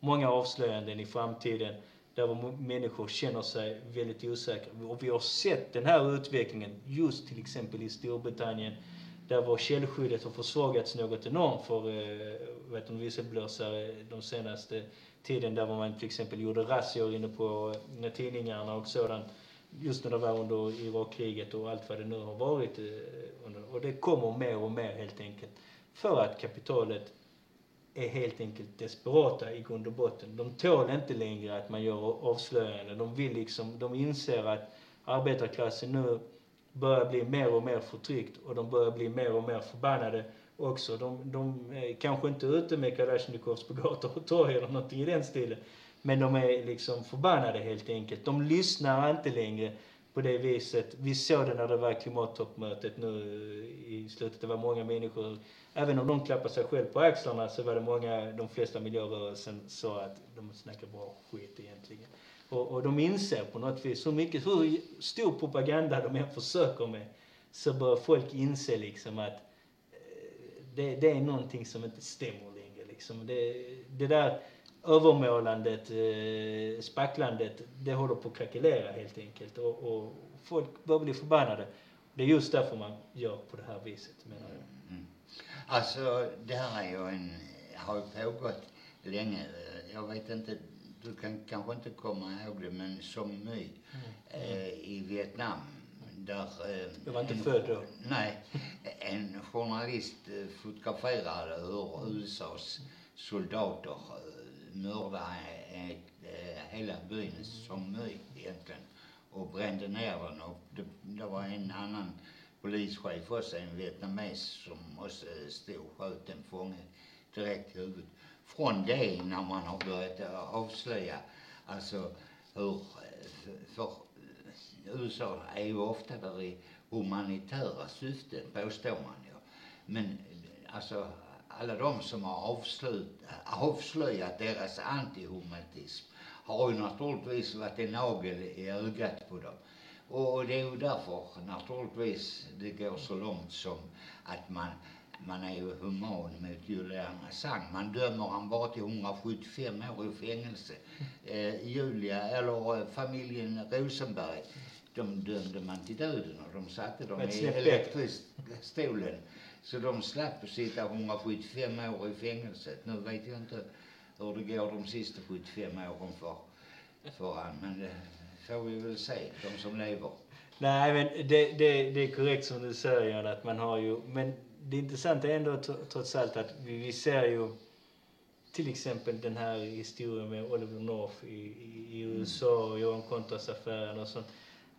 många avslöjanden i framtiden där människor känner sig väldigt osäkra. Och vi har sett den här utvecklingen just till exempel i Storbritannien där var källskyddet har försvagats något enormt för eh, visselblåsare de senaste tiden där man till exempel gjorde razzior inne på eh, med tidningarna och sådant just när det var under Irakkriget och allt vad det nu har varit. Eh, och det kommer mer och mer helt enkelt. För att kapitalet är helt enkelt desperata i grund och botten. De tål inte längre att man gör avslöjanden. De vill liksom, de inser att arbetarklassen nu börjar bli mer och mer förtryckt och de börjar bli mer och mer förbannade också. De, de är kanske inte ute med Kalashnikovs på gator och torg eller någonting i den stilen. Men de är liksom förbannade helt enkelt. De lyssnar inte längre på det viset. Vi såg det när det var klimattoppmötet nu i slutet. Det var många människor, även om de klappade sig själv på axlarna så var det många, de flesta miljörörelsen sa att de snackar bra skit egentligen. Och, och de inser på något vis hur mycket, hur stor propaganda de än försöker med, så börjar folk inse liksom att eh, det, det är någonting som inte stämmer längre liksom. Det, det där övermålandet, eh, spacklandet, det håller på att krackelera helt enkelt. Och, och folk börjar bli förbannade. Det är just därför man gör på det här viset, menar jag. Mm. Alltså, det här är ju en, har ju pågått länge. Jag vet inte, du kan kanske inte komma ihåg det, men som ny mm. eh, i Vietnam där... Eh, du var inte en, född då? Nej. En journalist eh, fotograferade hur USAs soldater mörda hela byn som myt egentligen och brände ner den och det, det var en annan polischef också, en vietnames som också stod och sköt en fånge direkt i huvudet. Från det när man har börjat avslöja alltså hur, för USA är ju ofta där i humanitära syften påstår man ju. Men alltså alla de som har avslut, avslöjat deras antihumanism har ju naturligtvis varit en nagel i ögat på dem. Och det är ju därför naturligtvis det går så långt som att man man är ju human mot Julian Assange. Man dömer han bara till 175 år i fängelse. Eh, Julia, eller familjen Rosenberg, de dömde man till döden och de satte dem i elektristolen. Så de slapp sitta 175 år i fängelset. Nu vet jag inte hur det går de sista 75 åren för, för han. Men det får vi väl se, de som lever. Nej, men det, det, det är korrekt som du säger att man har ju, men det intressanta är ändå trots allt att vi, vi ser ju till exempel den här historien med Oliver North i, i, i USA och Johan Contras-affären och sånt.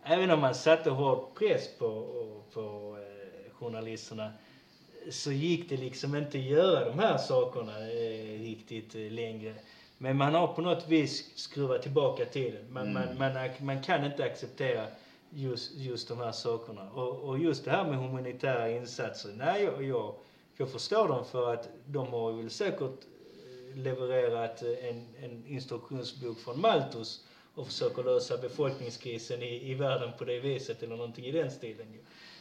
Även om man satte hård press på, på eh, journalisterna så gick det liksom inte att göra de här sakerna eh, riktigt eh, längre. Men man har på något vis skruvat tillbaka tiden. Man, mm. man, man, man kan inte acceptera just, just de här sakerna. Och, och just det här med humanitära insatser. Nej, jag, jag, jag förstår dem för att de har väl säkert eh, levererat eh, en, en instruktionsbok från Malthus och försöker lösa befolkningskrisen i, i världen på det viset eller någonting i den stilen.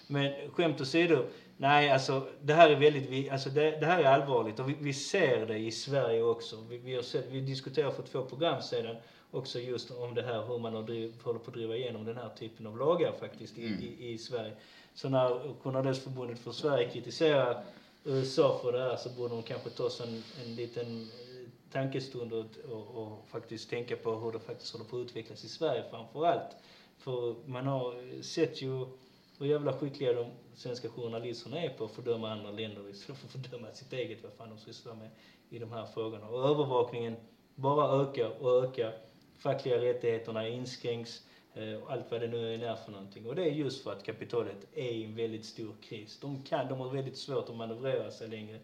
Men skämt åsido, nej alltså det här är väldigt, alltså det, det här är allvarligt och vi, vi, ser det i Sverige också. Vi, vi, har sett, vi diskuterade för två program sedan också just om det här hur man har driv, håller på att driva igenom den här typen av lagar faktiskt i, mm. i, i Sverige. Så när Journalistförbundet för Sverige kritiserar USA för det här så borde de kanske ta sig en, en liten eh, tankestund och, och, och, faktiskt tänka på hur det faktiskt håller på att utvecklas i Sverige framför allt. För man har sett ju hur jävla skickliga de svenska journalisterna är på att fördöma andra länder istället för att fördöma sitt eget, vad fan de sysslar med i de här frågorna. Och övervakningen bara ökar och ökar. Fackliga rättigheterna inskränks och allt vad det nu är för någonting. Och det är just för att kapitalet är i en väldigt stor kris. De kan, de har väldigt svårt att manövrera sig längre.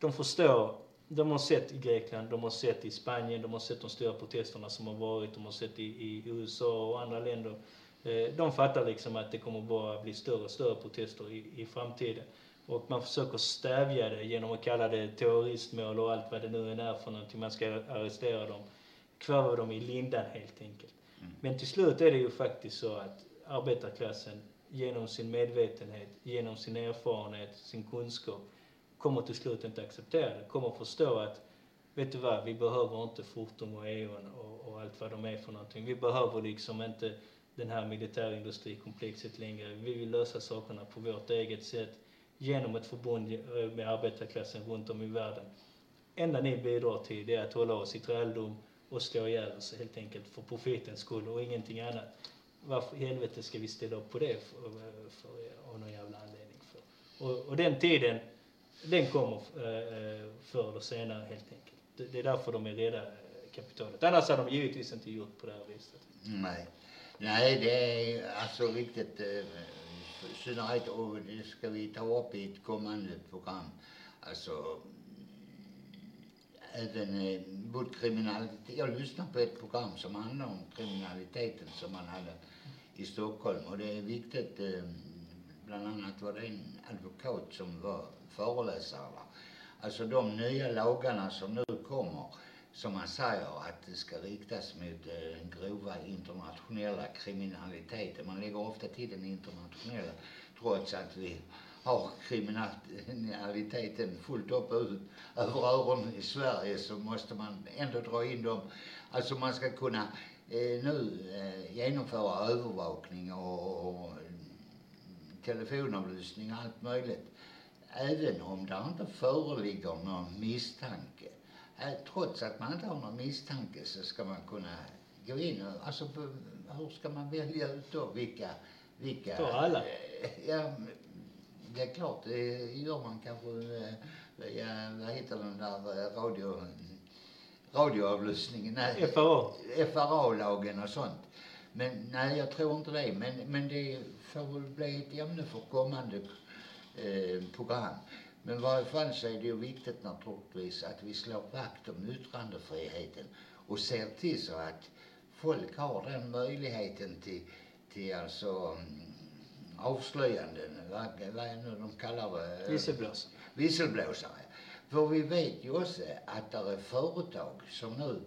De förstår de har sett i Grekland, de har sett i Spanien, de har sett de stora protesterna som har varit, de har sett i, i USA och andra länder eh, de fattar liksom att det kommer bara bli större och större protester i, i framtiden. Och man försöker stävja det genom att kalla det terroristmål och allt vad det nu är för någonting. Man ska arrestera dem, kväva dem i lindan helt enkelt. Mm. Men till slut är det ju faktiskt så att arbetarklassen genom sin medvetenhet, genom sin erfarenhet, sin kunskap kommer till slut inte acceptera det. Kommer förstå att, vet du vad, vi behöver inte Fortum och E.ON och, och allt vad de är för någonting. Vi behöver liksom inte den här militärindustrikomplexet längre. Vi vill lösa sakerna på vårt eget sätt genom ett förbund eh, med arbetarklassen runt om i världen. enda ni bidrar till det är att hålla oss i träldom och slå ihjäl oss helt enkelt för profitens skull och ingenting annat. varför i helvete ska vi ställa upp på det för, för, eh, av någon jävla anledning? För. Och, och den tiden, den kommer eh, förr eller senare helt enkelt. Det, det är därför de är rädda eh, kapitalet. Annars hade de givetvis inte gjort på det här viset. Nej. Nej, det är alltså riktigt eh, synnerhet och det ska vi ta upp i ett kommande program. Alltså även eh, både kriminalitet. Jag lyssnade på ett program som handlade om kriminaliteten som man hade i Stockholm och det är viktigt. Eh, bland annat var det en advokat som var föreläsare. Alltså de nya lagarna som nu kommer som man säger att det ska riktas mot den grova internationella kriminaliteten. Man lägger ofta till den internationella trots att vi har kriminaliteten fullt upp över öronen i Sverige så måste man ändå dra in dem. Alltså man ska kunna eh, nu eh, genomföra övervakning och, och telefonavlyssning och allt möjligt. Även om det inte föreligger någon misstanke. Eh, trots att man inte har någon misstanke så ska man kunna gå in och, alltså hur ska man välja ut då vilka, vilka? För alla? Ja, det är klart, det gör man kanske via, vad heter den där radio, radioavlyssningen? Nej, FRA? FRA-lagen och sånt. Men nej, jag tror inte det. Men, men det får väl bli ett ämne för kommande eh, program. Men i varje fall så är det ju viktigt naturligtvis att vi slår vakt om yttrandefriheten och ser till så att folk har den möjligheten till, till alltså mm, avslöjanden, vad, är nu de kallar det? Visselblåsare. Visselblåsare. För vi vet ju också att det är företag som nu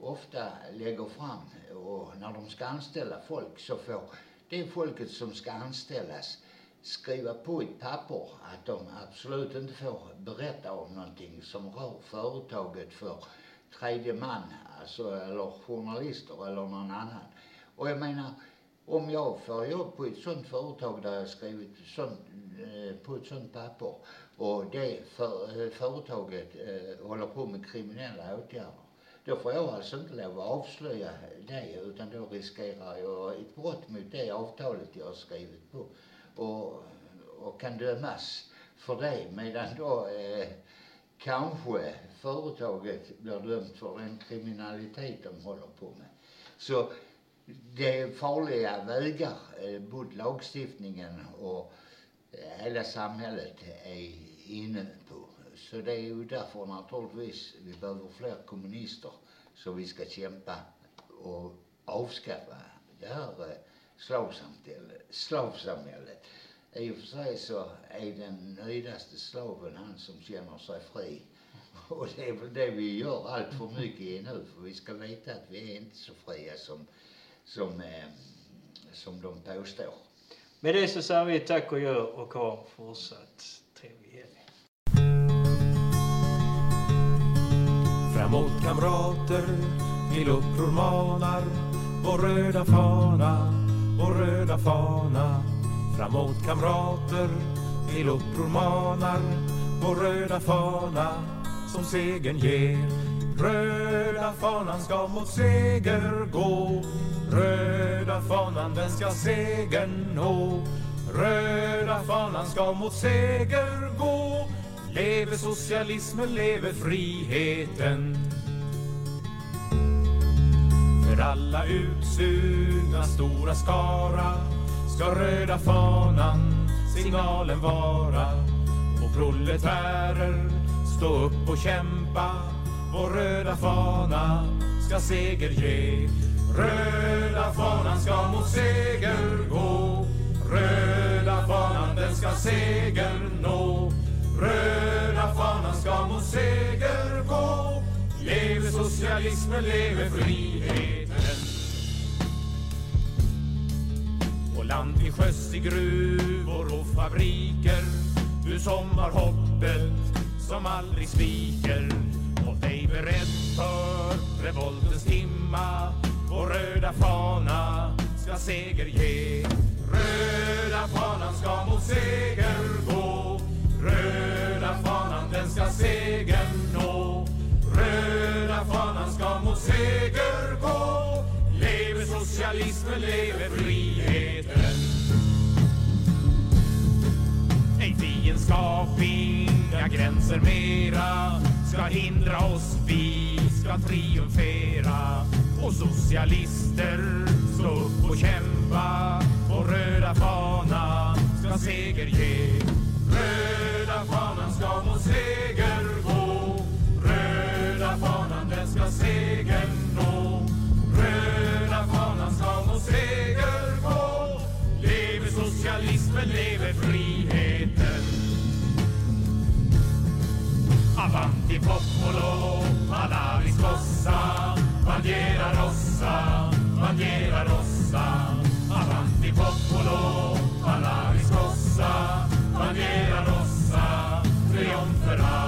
ofta lägger fram och när de ska anställa folk så får det folket som ska anställas skriva på ett papper att de absolut inte får berätta om någonting som rör företaget för tredje man, alltså, eller journalister eller någon annan. Och jag menar, om jag får jobb på ett sånt företag där jag skrivit sånt, eh, på ett sånt papper och det för, eh, företaget eh, håller på med kriminella åtgärder. Då får jag alltså inte lov att avslöja det utan då riskerar jag ett brott mot det avtalet jag har skrivit på och, och kan dömas för det medan då eh, kanske företaget blir dömt för den kriminalitet de håller på med. Så det är farliga vägar eh, både lagstiftningen och eh, hela samhället är inne på. Så det är ju därför naturligtvis vi behöver fler kommunister så vi ska kämpa och avskaffa det här eh, slavsamhället. slavsamhället. I och för sig så är den nöjdaste slaven han som känner sig fri. *laughs* Och det är väl det vi gör allt för mycket i nu för vi ska veta att vi är inte så fria som som, eh, som de påstår. Med det så säger vi tack och gör och ha fortsatt trevlig helg. Framåt kamrater, till uppror manar vår röda fana, vår röda fana. Framåt kamrater, till uppror manar vår röda fana som segern ger. Röda fanan ska mot seger gå. Röda fanan den ska segern nå. Röda fanan ska mot seger gå. Leve socialismen, leve friheten. För alla utsugna stora skara ska röda fanan signalen vara. Och proletärer stå upp och kämpa vår röda fana ska seger ge. Röda fanan ska mot seger gå. Röda fanan den ska seger nå. Röda fanan ska mot seger gå. Leve socialismen, leve friheten. Och land till sjöss i gruvor och fabriker. Du som har hoppet som aldrig sviker. Håll dig beredd för revoltens timma. Vår röda fana ska seger ge. Röda fanan ska mot seger gå. Röda fanan den ska segern nå. Röda fanan ska mot seger gå. Leve socialismen, leve friheten. Ej fiendskap, inga gränser mera ska hindra oss, vi ska triumfera. Och socialister, stå upp och kämpa. Vår röda fana ska seger ge. Röda fanan ska mot seger gå. Röda fanan den ska segern nå. Röda fanan ska mot seger gå. Leve socialismen, leve fri! Avanti popolo, alla riscossa, bandiera rossa, bandiera rossa. Avanti popolo, alla riscossa, bandiera rossa, trionferà.